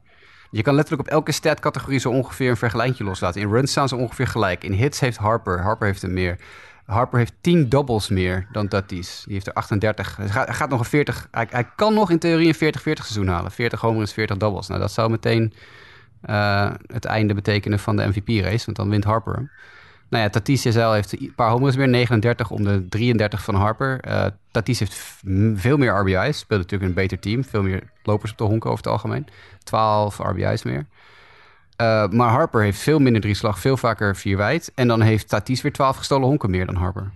Je kan letterlijk op elke statcategorie zo ongeveer een vergelijkje loslaten. In runs staan ze ongeveer gelijk. In hits heeft Harper. Harper heeft er meer. Harper heeft 10 doubles meer dan Tatis. Die heeft er 38. Hij gaat, hij gaat nog een 40. Hij, hij, kan nog in theorie een 40-40 seizoen halen. 40 homers, 40 doubles. Nou, dat zou meteen uh, het einde betekenen van de MVP-race. Want dan wint Harper. Nou ja, Tatis Jezel heeft een paar homers meer. 39 om de 33 van Harper. Uh, Tatis heeft veel meer RBI's. Speelt natuurlijk een beter team. Veel meer lopers op de honken over het algemeen. 12 RBI's meer. Uh, maar Harper heeft veel minder drie slag, veel vaker vier wijd. En dan heeft Tatis weer 12 gestolen honken meer dan Harper.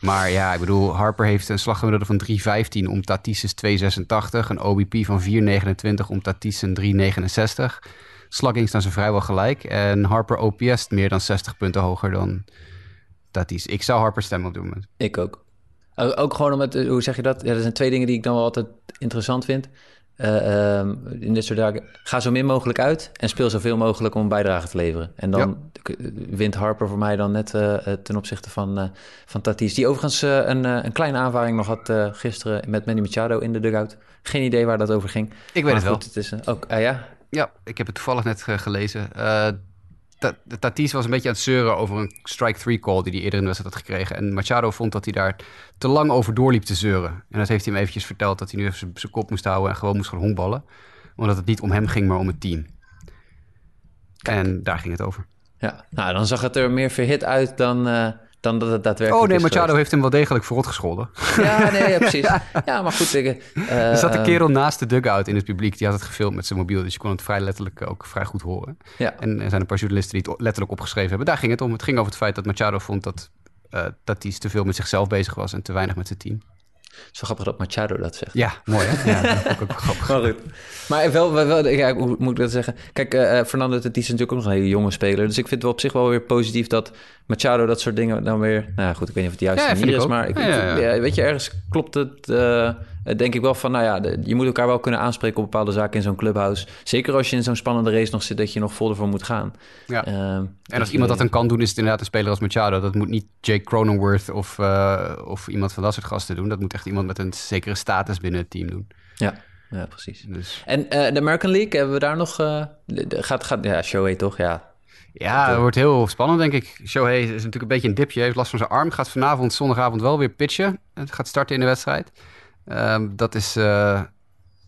Maar ja, ik bedoel, Harper heeft een slaggemiddelde van 3,15 om Tatis is 2,86. Een OBP van 4,29 om Tatis een 3,69. Slugging staan ze vrijwel gelijk. En Harper OPS meer dan 60 punten hoger dan Tatis. Ik zou Harper stemmen op doen. Ik ook. Ook gewoon omdat, hoe zeg je dat? Ja, er zijn twee dingen die ik dan wel altijd interessant vind. Uh, um, in dit soort dagen, ga zo min mogelijk uit en speel zoveel mogelijk om een bijdrage te leveren. En dan wint Harper voor mij dan net uh, ten opzichte van, uh, van Tatis. Die overigens een, een kleine aanvaring nog had gisteren met Manny Machado in de dugout. Geen idee waar dat over ging. Ik weet het wel. Het is, ook, ah, ja? ja, ik heb het toevallig net gelezen. Tatis was een beetje aan het zeuren over een strike-three call die hij eerder in de wedstrijd had gekregen. En Machado vond dat hij daar te lang over doorliep te zeuren. En dat heeft hij hem eventjes verteld dat hij nu even zijn kop moest houden en gewoon moest gaan honkballen. Omdat het niet om hem ging, maar om het team. En daar ging het over. Ja, nou dan zag het er meer verhit uit dan, uh, dan dat het daadwerkelijk Oh nee, Machado heeft hem wel degelijk verrot gescholden. Ja, nee, ja, precies. ja. maar goed. Ik, uh, er zat een kerel naast de dugout in het publiek. Die had het gefilmd met zijn mobiel. Dus je kon het vrij letterlijk ook vrij goed horen. Ja. En er zijn een paar journalisten die het letterlijk opgeschreven hebben. Daar ging het om. Het ging over het feit dat Machado vond dat, uh, dat hij te veel met zichzelf bezig was en te weinig met zijn team. Zo grappig dat Machado dat zegt. Ja, mooi hè? Ja, dat ook grappig. Maar goed. Maar wel, wel ja, hoe moet ik dat zeggen? Kijk, uh, Fernando Tatis is natuurlijk ook nog een hele jonge speler. Dus ik vind het wel op zich wel weer positief dat Machado dat soort dingen dan weer... Nou goed, ik weet niet of het juist ja, manier is, maar ik, ja, weet je, ergens klopt het... Uh, denk ik wel van, nou ja, je moet elkaar wel kunnen aanspreken op bepaalde zaken in zo'n clubhouse. Zeker als je in zo'n spannende race nog zit, dat je nog vol ervoor moet gaan. Ja. Uh, en als dus, iemand dat dan kan doen, is het inderdaad een speler als Machado. Dat moet niet Jake Cronenworth of, uh, of iemand van dat soort gasten doen. Dat moet echt iemand met een zekere status binnen het team doen. Ja. Ja, precies. Dus. En de American League, hebben we daar nog... gaat, gaat, ja, Shohei toch? Ja, ja, het wordt heel spannend, denk ik. Shohei is natuurlijk een beetje een dipje. heeft last van zijn arm. Gaat vanavond, zondagavond wel weer pitchen. Het gaat starten in de wedstrijd. Um, dat is, uh,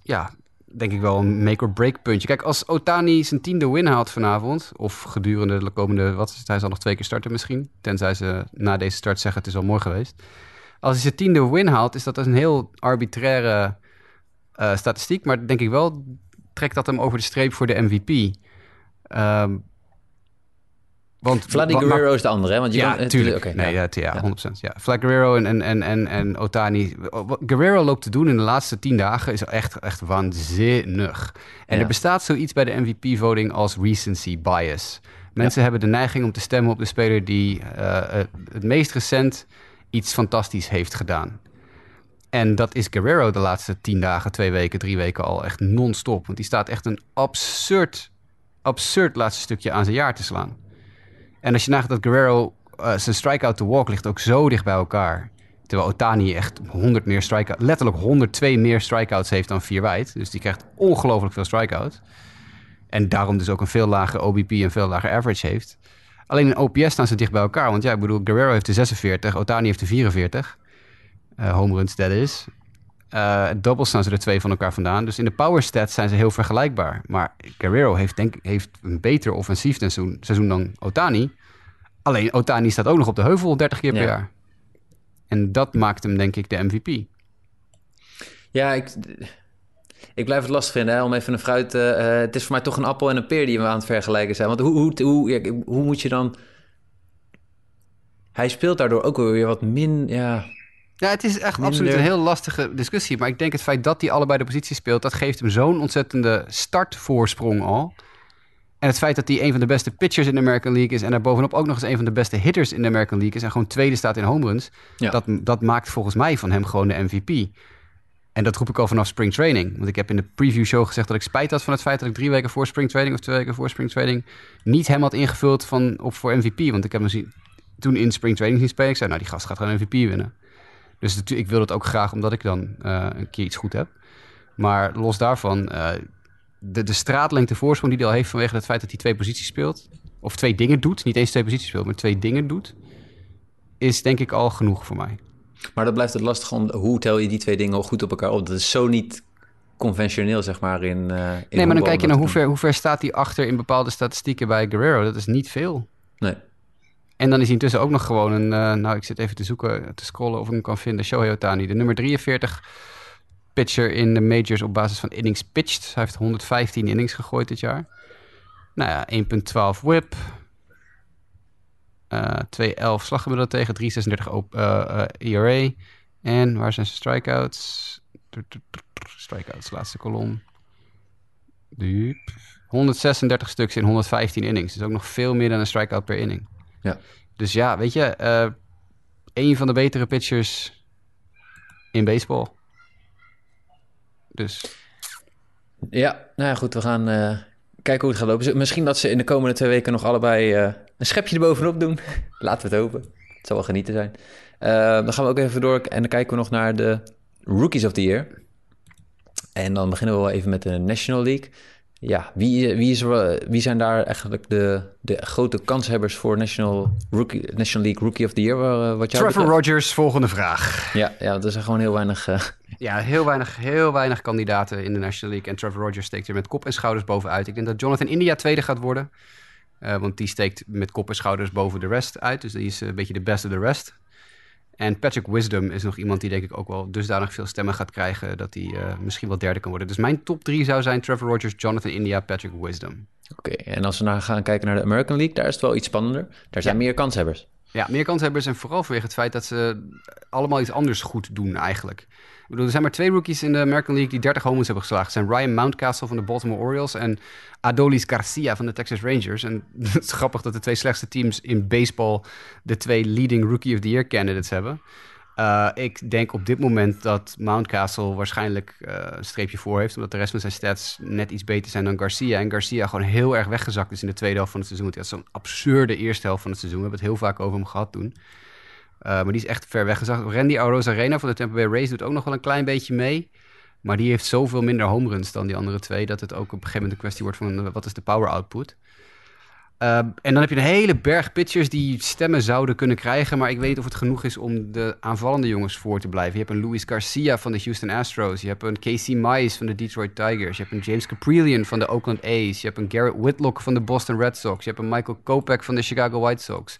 ja, denk ik wel een make-or-break puntje. Kijk, als Otani zijn tiende win haalt vanavond... of gedurende de komende, wat is het? Hij zal nog twee keer starten misschien. Tenzij ze na deze start zeggen het is al mooi geweest. Als hij zijn tiende win haalt, is dat een heel arbitraire uh, statistiek. Maar denk ik wel, trekt dat hem over de streep voor de MVP. Um, want, Vladi Guerrero is de andere, hè? Want je ja, kan, tuurlijk. nee, ja, ja, 100%. Ja. Vlad Guerrero en, en, en, en Otani. Wat Guerrero loopt te doen in de laatste tien dagen is echt, echt waanzinnig. En er bestaat zoiets bij de MVP-voting als recency bias. Mensen hebben de neiging om te stemmen op de speler die uh, het meest recent iets fantastisch heeft gedaan. En dat is Guerrero de laatste tien dagen, twee weken, drie weken al echt non-stop. Want die staat echt een absurd, absurd laatste stukje aan zijn jaar te slaan. En als je nagaat dat Guerrero uh, zijn strikeout to walk ligt ook zo dicht bij elkaar. Terwijl Otani echt 100 meer strikeouts, letterlijk 102 meer strikeouts heeft dan vier wijd. Dus die krijgt ongelooflijk veel strikeouts. En daarom dus ook een veel lager OBP en veel lager average heeft. Alleen in OPS staan ze dicht bij elkaar. Want ja, ik bedoel, Guerrero heeft de 46, Otani heeft de 44. eh home runs, dat is. Eh doubles staan ze er twee van elkaar vandaan. Dus in de power stats zijn ze heel vergelijkbaar. Maar Guerrero heeft, denk, heeft een beter offensief seizoen, seizoen dan Otani. Alleen Otani staat ook nog op de heuvel 30 keer per Ja. jaar. En dat maakt hem denk ik de MVP. Ja, ik, ik blijf het lastig vinden hè, om even een fruit... eh, het is voor mij toch een appel en een peer die we aan het vergelijken zijn. Want hoe, hoe, hoe, hoe moet je dan... Hij speelt daardoor ook weer wat min... Ja, Ja, het is echt Minder- absoluut een heel lastige discussie. Maar ik denk het feit dat hij allebei de positie speelt, dat geeft hem zo'n ontzettende startvoorsprong al. En het feit dat hij een van de beste pitchers in de American League is en daarbovenop ook nog eens een van de beste hitters in de American League is en gewoon tweede staat in home runs, Ja. dat, dat maakt volgens mij van hem gewoon de MVP. En dat roep ik al vanaf spring training. Want ik heb in de preview show gezegd dat ik spijt had van het feit dat ik drie weken voor spring training of twee weken voor spring training niet hem had ingevuld van, op voor MVP. Want ik heb hem zien, toen in spring training zien spelen. Ik zei, nou die gast gaat gewoon MVP winnen. Dus natu- ik wil dat ook graag omdat ik dan eh, een keer iets goed heb. Maar los daarvan, eh, de, de straatlengte voorsprong die hij al heeft vanwege het feit dat hij twee posities speelt, of twee dingen doet, niet eens twee posities speelt, maar twee dingen doet, is denk ik al genoeg voor mij. maar dat blijft het lastig om... Hoe tel je die twee dingen al goed op elkaar op? Dat is zo niet conventioneel, zeg maar, in, eh in nee, maar dan kijk je naar hoe ver, hoe ver staat hij achter in bepaalde statistieken bij Guerrero. Dat is niet veel. Nee. En dan is hij intussen ook nog gewoon een... eh, nou, ik zit even te zoeken, te scrollen of ik hem kan vinden. Shohei Otani, de nummer 43 pitcher in de majors op basis van innings pitched. Hij heeft 115 innings gegooid dit jaar. Nou ja, 1.12 whip. eh 2.11 slaggemiddelde tegen, 3.36 op, ERA. En waar zijn zijn strikeouts? Strikeouts, laatste kolom. Diep. 136 stuks in 115 innings. Dus ook nog veel meer dan een strikeout per inning. Ja. Dus ja, weet je, eh een van de betere pitchers in baseball. Dus Ja, nou ja, goed, we gaan eh, kijken hoe het gaat lopen. Misschien dat ze in de komende twee weken nog allebei eh, een schepje erbovenop doen. Laten we het hopen. Het zal wel genieten zijn. Dan gaan we ook even door en dan kijken we nog naar de Rookies of the Year. En dan beginnen we wel even met de National League. Ja, wie, wie, is wie zijn daar eigenlijk de, de grote kanshebbers voor National, Rookie, National League Rookie of the Year? eh, wat jou Trevor? Rogers, volgende vraag. Ja, ja, er zijn gewoon heel weinig... eh, Ja, heel weinig, heel weinig kandidaten in de National League. En Trevor Rogers steekt er met kop en schouders bovenuit. Ik denk dat Jonathan India tweede gaat worden. Eh, want die steekt met kop en schouders boven de rest uit. Dus die is een beetje de best of the rest. En Patrick Wisdom is nog iemand die denk ik ook wel dusdanig veel stemmen gaat krijgen... dat hij eh, misschien wel derde kan worden. Dus mijn top drie zou zijn Trevor Rogers, Jonathan India, Patrick Wisdom. Oké, en als we nou gaan kijken naar de American League, daar is het wel iets spannender. Daar zijn Ja. meer kanshebbers. Ja, meer kanshebbers en vooral vanwege het feit dat ze allemaal iets anders goed doen eigenlijk. Ik bedoel, er zijn maar twee rookies in de American League die 30 homers hebben geslagen. Het zijn Ryan Mountcastle van de Baltimore Orioles en Adolis Garcia van de Texas Rangers. En het is grappig dat de twee slechtste teams in baseball de twee leading Rookie of the Year candidates hebben. Eh, ik denk op dit moment dat Mountcastle waarschijnlijk eh, een streepje voor heeft, omdat de rest van zijn stats net iets beter zijn dan Garcia. En Garcia gewoon heel erg weggezakt is in de tweede helft van het seizoen. Want hij had zo'n absurde eerste helft van het seizoen. We hebben het heel vaak over hem gehad toen. Eh, maar die is echt ver weggezakt. Randy Arozarena van de Tampa Bay Rays doet ook nog wel een klein beetje mee. Maar die heeft zoveel minder home runs dan die andere twee... dat het ook op een gegeven moment een kwestie wordt van... wat is de power output? Uh, en dan heb je een hele berg pitchers die stemmen zouden kunnen krijgen. Maar ik weet of het genoeg is om de aanvallende jongens voor te blijven. Je hebt een Luis Garcia van de Houston Astros. Je hebt een Casey Mize van de Detroit Tigers. Je hebt een James Caprillion van de Oakland A's. Je hebt een Garrett Whitlock van de Boston Red Sox. Je hebt een Michael Kopech van de Chicago White Sox.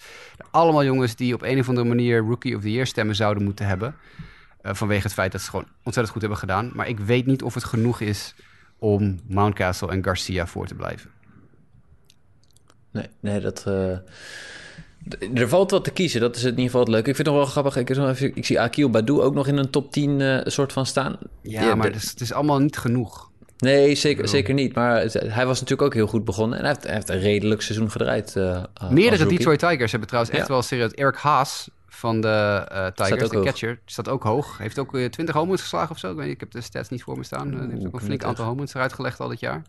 Allemaal jongens die op een of andere manier Rookie of the Year stemmen zouden moeten hebben. Uh, vanwege het feit dat ze gewoon ontzettend goed hebben gedaan. Maar ik weet niet of het genoeg is om Mountcastle en Garcia voor te blijven. Nee, nee dat. Uh, er valt wat te kiezen, dat is in ieder geval het leuk. Ik vind het nog wel grappig. Ik, even, ik zie Akil Badu ook nog in een top 10 uh, soort van staan. Ja, ja maar het is, het is, allemaal niet genoeg. Nee, zeker, zeker niet. Maar het, hij was natuurlijk ook heel goed begonnen. En hij heeft, hij heeft een redelijk seizoen gedraaid. Uh, Meerdere Detroit Tigers hebben trouwens echt ja. wel serieus. Eric Haas van de uh, Tigers, de hoog. catcher, staat ook hoog. Heeft ook uh, 20 homers geslagen of zo. Ik, weet niet, ik heb de stats niet voor me staan. Hij heeft ook een flink aantal homers eruit gelegd al dit jaar.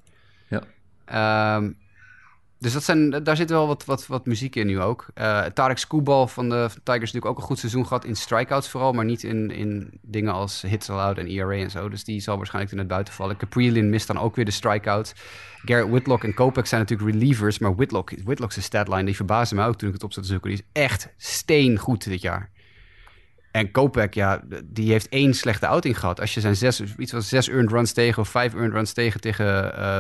Ja. Um, Dus dat zijn, daar zit wel wat, wat, wat muziek in nu ook. Uh, Tarek Skubal van de Tigers natuurlijk ook een goed seizoen gehad in strikeouts vooral, maar niet in, in dingen als hits allowed en ERA en zo. Dus die zal waarschijnlijk in het buiten vallen. Caprilin mist dan ook weer de strikeouts. Garrett Whitlock en Kopech zijn natuurlijk relievers, maar Whitlock, Whitlock's statline, die verbaasde me ook toen ik het op zat te zoeken. Die is echt steengoed dit jaar. En Kopech, ja, die heeft één slechte outing gehad. Als je zijn zes, iets van zes earned runs tegen of vijf earned runs tegen tegen uh,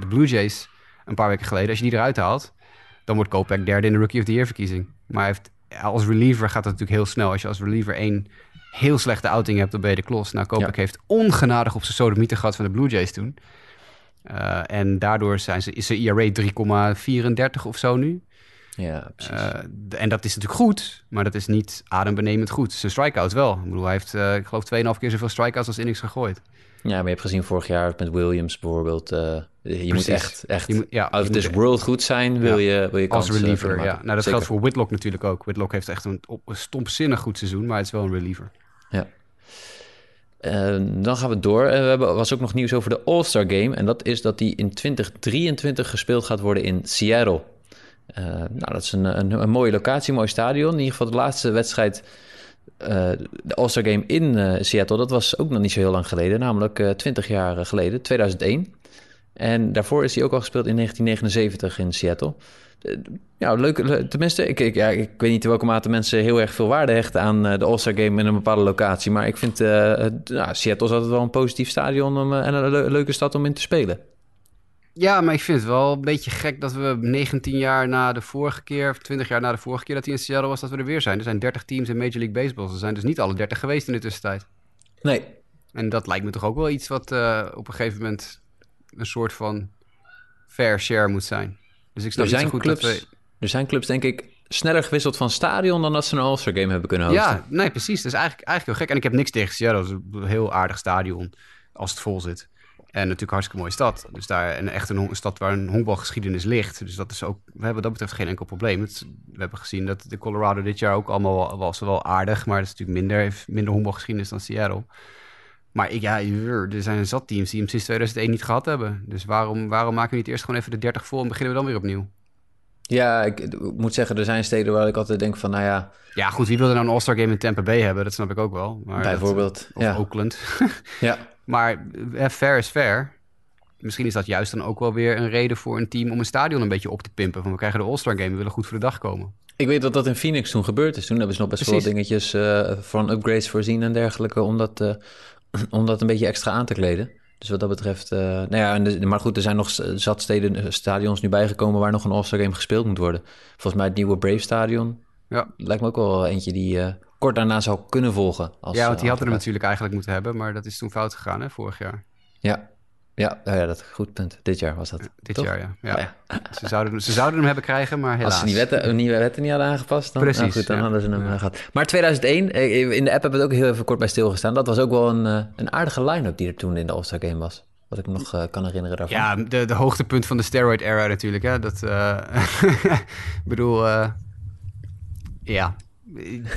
de Blue Jays een paar weken geleden. Als je die eruit haalt, dan wordt Kopech derde in de Rookie of the Year verkiezing. Maar hij heeft, als reliever gaat dat natuurlijk heel snel. Als je als reliever één heel slechte outing hebt, dan ben je de klos. Nou, Kopech heeft ongenadig op zijn sodomieten gehad van de Blue Jays toen. Uh, en daardoor zijn ze, is zijn ERA 3,34 of zo nu. Ja, precies. Uh, en dat is natuurlijk goed, maar dat is niet adembenemend goed. Zijn strikeout wel. Ik bedoel, hij heeft, uh, ik geloof, 2,5 keer zoveel strikeouts als innings gegooid. Ja, maar je hebt gezien vorig jaar met Williams bijvoorbeeld. Uh, je Precies. moet echt, echt je moet, ja, of this world goed zijn, wil ja, je, wil je Als reliever, ja. Nou, dat Zeker. geldt voor Whitlock natuurlijk ook. Whitlock heeft echt een, een stompzinnig goed seizoen, maar het is wel een reliever. Ja. Uh, dan gaan we door. Uh, we hebben was ook nog nieuws over de All-Star Game. En dat is dat die in 2023 gespeeld gaat worden in Seattle. Uh, nou, dat is een, een, een, mooie locatie, een mooi stadion. In ieder geval de laatste wedstrijd, de All-Star Game in uh, Seattle, dat was ook nog niet zo heel lang geleden, namelijk 20 jaar geleden, 2001. En daarvoor is hij ook al gespeeld in 1979 in Seattle. ja, leuk. Tenminste, ik, ik, ja, ik weet niet in welke mate mensen heel erg veel waarde hechten aan de All-Star Game in een bepaalde locatie. Maar ik vind nou, Seattle is altijd wel een positief stadion en een le leuke stad om in te spelen. Ja, maar ik vind het wel een beetje gek dat we 19 jaar na de vorige keer, of 20 jaar na de vorige keer dat hij in Seattle was, dat we er weer zijn. Er zijn 30 teams in Major League Baseball. Er zijn dus niet alle 30 geweest in de tussentijd. Nee. En dat lijkt me toch ook wel iets wat uh, op een gegeven moment een soort van fair share moet zijn. Dus ik snap er zijn niet zo goed clubs, dat we... Er zijn clubs, denk ik, sneller gewisseld van stadion dan dat ze een All-Star Game hebben kunnen hosten. Ja, nee, precies. Dat is eigenlijk, eigenlijk heel gek. En ik heb niks tegen Seattle. Het is een heel aardig stadion als het vol zit. En natuurlijk hartstikke mooie stad. Dus daar een echt een, stad waar een honkbalgeschiedenis ligt. Dus dat is ook, we hebben dat betreft geen enkel probleem. Het, we hebben gezien dat de Colorado dit jaar ook allemaal was wel aardig. Maar dat is natuurlijk minder, heeft minder honkbalgeschiedenis dan Seattle. Maar ik, ja, er zijn zat teams die hem sinds 2001 niet gehad hebben. Dus waarom, waarom maken we niet eerst gewoon even de 30 vol en beginnen we dan weer opnieuw? Ja, ik, ik, moet zeggen, er zijn steden waar ik altijd denk van, nou ja... Ja, goed, wie wil er nou een All-Star Game in Tampa Bay hebben? Dat snap ik ook wel. Maar Bijvoorbeeld, dat, Of ja. Oakland. ja. Maar fair is fair. Misschien is dat juist dan ook wel weer een reden voor een team om een stadion een beetje op te pimpen. Van we krijgen de All-Star Game, we willen goed voor de dag komen. Ik weet dat dat in Phoenix toen gebeurd is. Toen hebben ze nog best Precies. wel dingetjes uh, van upgrades voorzien en dergelijke. Om dat, uh, om dat een beetje extra aan te kleden. Dus wat dat betreft, uh, nou ja, de, maar goed, er zijn nog zat steden, stadions nu bijgekomen waar nog een All-Star Game gespeeld moet worden. Volgens mij het nieuwe Brave Stadion. Ja. Lijkt me ook wel eentje die kort daarna zou kunnen volgen. Als, ja, want die hadden er natuurlijk eigenlijk moeten hebben, maar dat is toen fout gegaan, hè, vorig jaar. Ja, ja, ja, ja dat goed punt. Dit jaar was dat. Dit toch? jaar, ja. ja. Oh, ja. Ze, zouden, ze zouden hem hebben krijgen, maar helaas. Als ze die wetten, nieuwe wetten niet hadden aangepast, dan, Precies, nou goed, dan hadden ze hem ja. gehad. Maar 2001, in de app hebben we het ook heel even kort bij stilgestaan. Dat was ook wel een, een aardige line-up die er toen in de All-Star Game was. Wat ik nog uh, kan herinneren daarvan. Ja, de, de hoogtepunt van de steroid-era natuurlijk. Hè? Dat, uh, ik bedoel, uh, ja.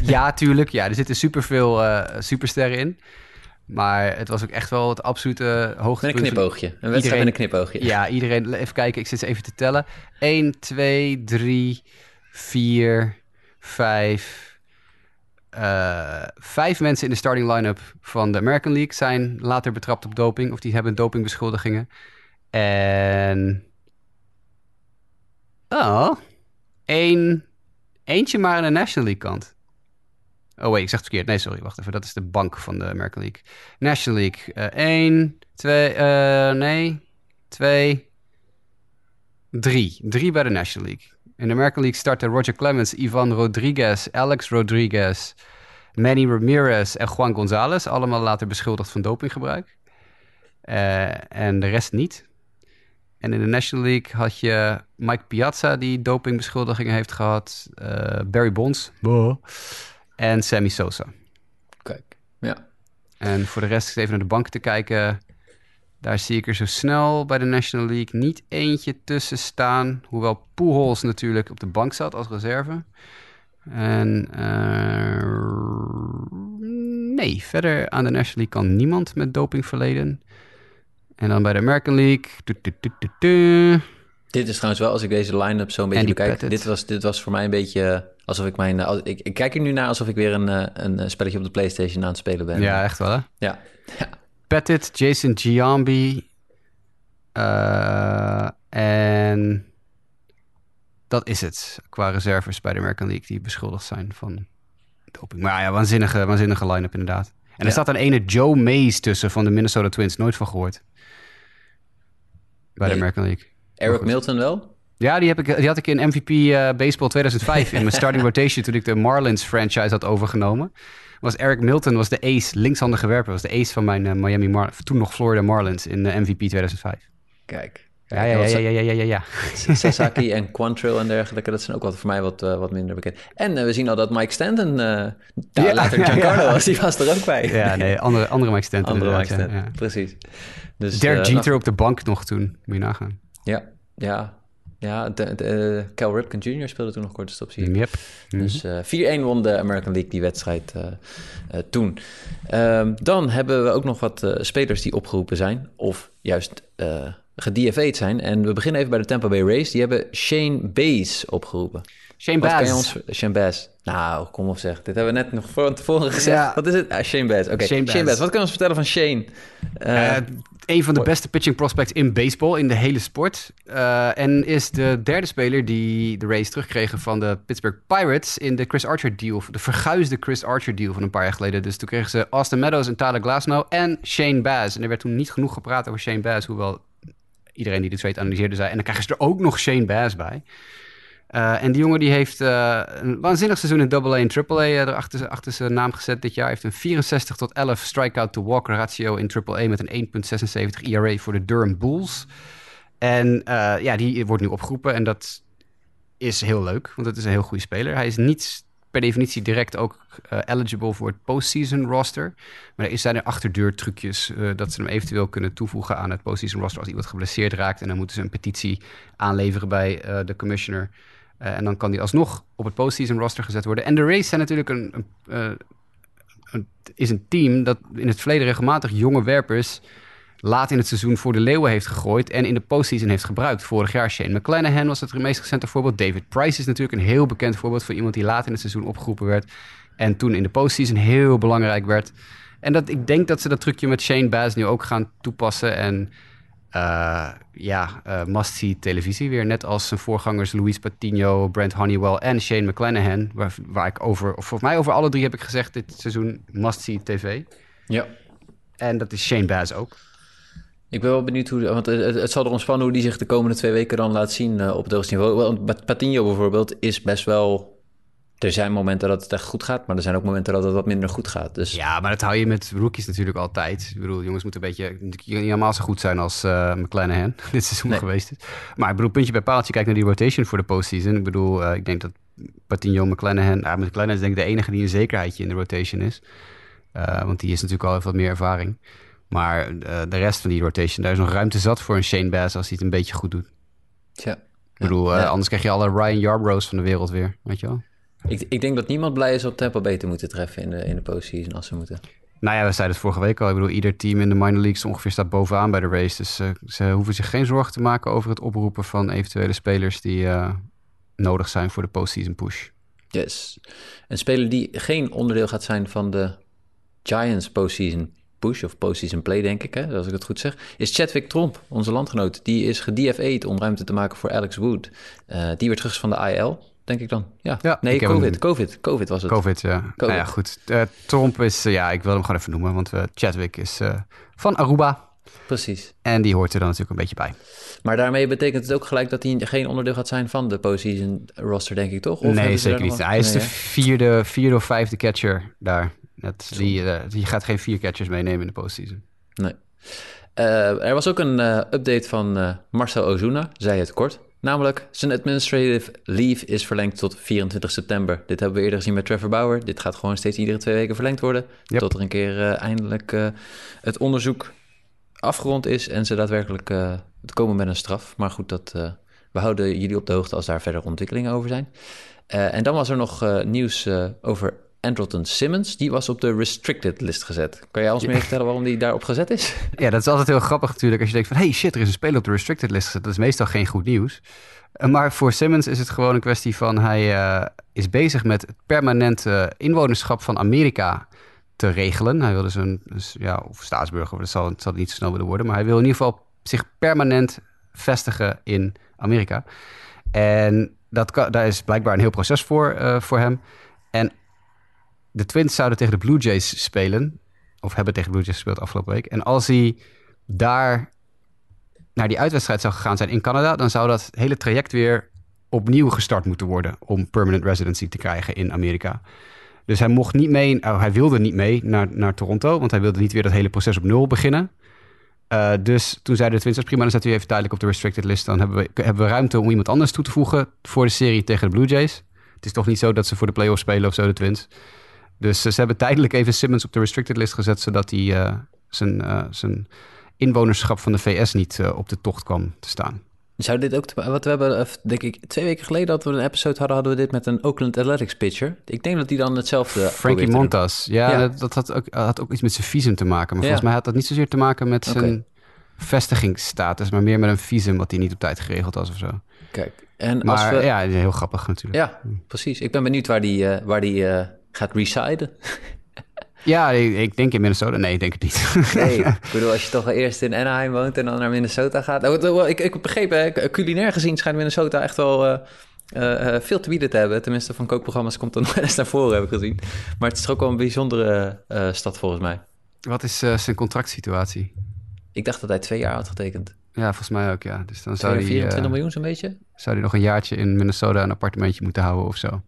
Ja, tuurlijk. Ja, er zitten superveel uh, supersterren in. Maar het was ook echt wel het absolute hoogtepunt. Met een knipoogje. Een wedstrijd iedereen, met een knipoogje. Ja, iedereen... Even kijken, ik zit even te tellen. 1, 2, 3, 4, 5... Uh, vijf mensen in de starting line-up van de American League zijn later betrapt op doping. Of die hebben dopingbeschuldigingen. En... Oh. Eén... Eentje maar aan de National League kant. Oh wait, ik zeg het verkeerd. Nee, sorry, wacht even. Dat is de bank van de American League. National League. Eén, uh, twee, uh, nee, twee, drie. Drie bij de National League. In de American League starten Roger Clemens, Ivan Rodriguez, Alex Rodriguez, Manny Ramirez en Juan Gonzalez. Allemaal later beschuldigd van dopinggebruik. Uh, en de rest niet. En in de National League had je Mike Piazza, die dopingbeschuldigingen heeft gehad. Uh, Barry Bonds. Boah. En Sammy Sosa. Kijk, ja. En voor de rest even naar de bank te kijken. Daar zie ik er zo snel bij de National League niet eentje tussen staan. Hoewel Pujols natuurlijk op de bank zat als reserve. En uh, nee, verder aan de National League kan niemand met doping verleden. En dan bij de American League. Du, du, du, Dit is trouwens wel, als ik deze line-up zo een beetje bekijk... Pettit. Dit was, dit was voor mij een beetje alsof ik mijn... als- Ik, ik kijk er nu naar alsof ik weer een, eh, een eh, spelletje op de Playstation aan het spelen ben. Ja, echt wel hè? Ja. ja. Pettit, Jason Giambi. eh, en dat is het qua reserves bij de American League die beschuldigd zijn van doping. Maar ja, waanzinnige, waanzinnige line-up inderdaad. En er staat een ene Joe Mays tussen van de Minnesota Twins. Nooit van gehoord. Bij de. American League. Eric. Milton wel? Ja, die, heb ik, die had ik in MVP eh, Baseball 2005 in mijn starting rotation toen ik de Marlins franchise had overgenomen. Was Eric Milton was de ace, linkshandige werper, was de ace van mijn eh, Miami Mar toen nog Florida Marlins in eh, MVP 2005. Kijk. Ja, ja, ja, ja, ja, ja, ja. Sasaki en Quantrill en dergelijke, dat zijn ook wat voor mij wat, eh, wat minder bekend. En eh, we zien al dat Mike Stanton, nou, Ja, later Giancarlo ja. was, die was er ook bij. Ja, nee, andere, andere Mike Stanton. Andere Mike Stanton, precies. Dus. Derek Jeter op de bank nog toen, moet je nagaan. Ja, ja. Ja, de, de, Cal Ripken Jr. speelde toen nog korte stop, zie ik. Yep. Mhm. Dus eh 4-1 won de American League die wedstrijd toen. Ehm, dan hebben we ook nog wat spelers die opgeroepen zijn, of juist eh gedieveed zijn. En we beginnen even bij de Tampa Bay Rays. Die hebben Shane Bays opgeroepen. Shane ons... Shane Bass. Nou, kom op zeg. Dit hebben we net nog van tevoren gezegd. Ja. Wat is het? Ah, Shane Bass. Oké, Shane Shane. Bass. Wat kan je ons vertellen van Shane? Eh, een van de beste pitching prospects in baseball, in de hele sport. Eh, en is de derde speler die de Rays terugkregen van de Pittsburgh Pirates in de Chris Archer deal. De verguisde Chris Archer deal van een paar jaar geleden. Dus toen kregen ze Austin Meadows en Tyler Glasnow en Shane Baz. En er werd toen niet genoeg gepraat over Shane Baz, hoewel iedereen die de trade analyseerde zei. En dan krijgen ze er ook nog Shane Baz bij. Eh, en die jongen die heeft eh, een waanzinnig seizoen in AA en AAA uh, erachter achter zijn naam gezet dit jaar. Heeft een 64 tot 11 strikeout to walk ratio in AAA met een 1.76 ERA voor de Durham Bulls. En eh, ja, die wordt nu opgeroepen en dat is heel leuk, want het is een heel goede speler. Hij is niet per definitie direct ook eh, eligible voor het postseason roster. Maar er zijn er achterdeurtrucjes uh, dat ze hem eventueel kunnen toevoegen aan het postseason roster als iemand geblesseerd raakt. En dan moeten ze een petitie aanleveren bij uh, de commissioner. En dan kan die alsnog op het postseason roster gezet worden. En de Rays zijn natuurlijk een, een, een, is een team dat in het verleden regelmatig jonge werpers laat in het seizoen voor de leeuwen heeft gegooid en in de postseason heeft gebruikt. Vorig jaar Shane McClanahan was het meest recente voorbeeld. David Price is natuurlijk een heel bekend voorbeeld van iemand die laat in het seizoen opgeroepen werd en toen in de postseason heel belangrijk werd. En dat, ik denk dat ze dat trucje met Shane Baz nu ook gaan toepassen en uh, ja, uh, must-see televisie weer. Net als zijn voorgangers Luis Patino, Brent Honeywell en Shane McClanahan. Waar, waar ik over, of volgens mij over alle drie heb ik gezegd dit seizoen must-see tv. Ja. En dat is Shane Baz ook. Ik ben wel benieuwd hoe, want het, het zal erom spannen hoe die zich de komende twee weken dan laat zien uh, op het hoogste niveau. Want Patino bijvoorbeeld is best wel er zijn momenten dat het echt goed gaat, maar er zijn ook momenten dat het wat minder goed gaat. Dus... Ja, maar dat hou je met rookies natuurlijk altijd. Ik bedoel, jongens moeten een beetje niet helemaal zo goed zijn als uh, McClanahan dit seizoen nee. geweest is. Maar ik bedoel, puntje bij paaltje, kijk naar die rotation voor de postseason. Ik bedoel, uh, ik denk dat Patino, McClanahan... Ah, McClanahan is denk ik de enige die een zekerheidje in de rotation is. Uh, want die is natuurlijk al even wat meer ervaring. Maar uh, de rest van die rotation, daar is nog ruimte zat voor een Shane Bass als hij het een beetje goed doet. Ja. Ik bedoel, ja. anders krijg je alle Ryan Yarbroughs van de wereld weer, weet je wel. Ik, ik, denk dat niemand blij is op Tampa Bay te moeten treffen in de, in de postseason als ze moeten. Nou ja, we zeiden het vorige week al. Ik bedoel, ieder team in de minor leagues ongeveer staat bovenaan bij de race. Dus uh, ze hoeven zich geen zorgen te maken over het oproepen van eventuele spelers die nodig zijn voor de postseason push. Yes. Een speler die geen onderdeel gaat zijn van de Giants postseason push of postseason play, denk ik, hè, als ik het goed zeg, is Chadwick Tromp, onze landgenoot. Die is gedFA'd om ruimte te maken voor Alex Wood. Uh, die weer terug van de IL denk ik dan. Ja, ja nee, COVID, een... COVID, COVID was het. COVID, ja. COVID. Nou ja, goed. Uh, Tromp is, uh, ja, ik wil hem gewoon even noemen, want Chadwick is van Aruba. Precies. En die hoort er dan natuurlijk een beetje bij. Maar daarmee betekent het ook gelijk dat hij geen onderdeel gaat zijn van de postseason roster, denk ik, toch? Of nee, zeker niet. Hij is nee, de vierde, vierde of vijfde catcher daar. Dat, die, die gaat geen vier catchers meenemen in de postseason. Nee. Uh, er was ook een uh, update van uh, Marcel Ozuna, zei het kort. Namelijk, zijn administrative leave is verlengd tot 24 september. Dit hebben we eerder gezien met Trevor Bauer. Dit gaat gewoon steeds iedere twee weken verlengd worden. Yep. Tot er een keer eindelijk het onderzoek afgerond is en ze daadwerkelijk het komen met een straf. Maar goed, dat, we houden jullie op de hoogte als daar verder ontwikkelingen over zijn. en dan was er nog nieuws over Andrelton Simmons, die was op de restricted list gezet. Kan jij ons meer vertellen waarom die daarop gezet is? Ja, dat is altijd heel grappig natuurlijk als je denkt van... hey shit, er is een speler op de restricted list gezet. Dat is meestal geen goed nieuws. Uh, Maar voor Simmons is het gewoon een kwestie van... hij uh, is bezig met het permanente inwonerschap van Amerika te regelen. Hij wil dus een, dus, ja, of staatsburger, dat zal, het zal niet zo snel willen worden... maar hij wil in ieder geval zich permanent vestigen in Amerika. En dat kan, daar is blijkbaar een heel proces voor, uh, voor hem. En de Twins zouden tegen de Blue Jays spelen. Of hebben tegen de Blue Jays gespeeld afgelopen week. En als hij daar naar die uitwedstrijd zou gegaan zijn in Canada... dan zou dat hele traject weer opnieuw gestart moeten worden... om permanent residency te krijgen in Amerika. Dus hij mocht niet mee, oh, hij wilde niet mee naar, naar Toronto... want hij wilde niet weer dat hele proces op nul beginnen... Uh, dus toen zeiden de Twins, prima, dan zetten we even tijdelijk op de restricted list. Dan hebben we, hebben we ruimte om iemand anders toe te voegen voor de serie tegen de Blue Jays. Het is toch niet zo dat ze voor de playoffs spelen of zo, de Twins. Dus uh, ze hebben tijdelijk even Simmons op de restricted list gezet, zodat hij uh, zijn, zijn inwonerschap van de VS niet op de tocht kwam te staan. Zou dit ook, te, wat we hebben, denk ik, twee weken geleden dat we een episode hadden, hadden we dit met een Oakland Athletics pitcher. Ik denk dat hij dan hetzelfde. Frankie Montas, ja, ja, Dat, had, ook, had ook iets met zijn visum te maken. Maar ja. volgens mij had dat niet zozeer te maken met zijn okay. vestigingsstatus, maar meer met een visum wat hij niet op tijd geregeld was of zo. Kijk, en maar als we... ja, heel grappig natuurlijk. Ja, precies. Ik ben benieuwd waar die, waar die gaat residen. Ja, ik, ik, denk in Minnesota. Nee, ik denk het niet. Nee, ik bedoel, als je toch eerst in Anaheim woont en dan naar Minnesota gaat. Nou, ik, ik begreep, hè, culinair gezien schijnt Minnesota echt wel uh, uh, veel te bieden te hebben. Tenminste, van kookprogramma's komt er nog eens naar voren, heb ik gezien. Maar het is toch ook wel een bijzondere uh, stad volgens mij. Wat is zijn contractsituatie? Ik dacht dat hij twee jaar had getekend. Ja, volgens mij ook, ja. Dus dan zou hij... 24 miljoen zo'n beetje? Zou hij nog een jaartje in Minnesota een appartementje moeten houden of zo?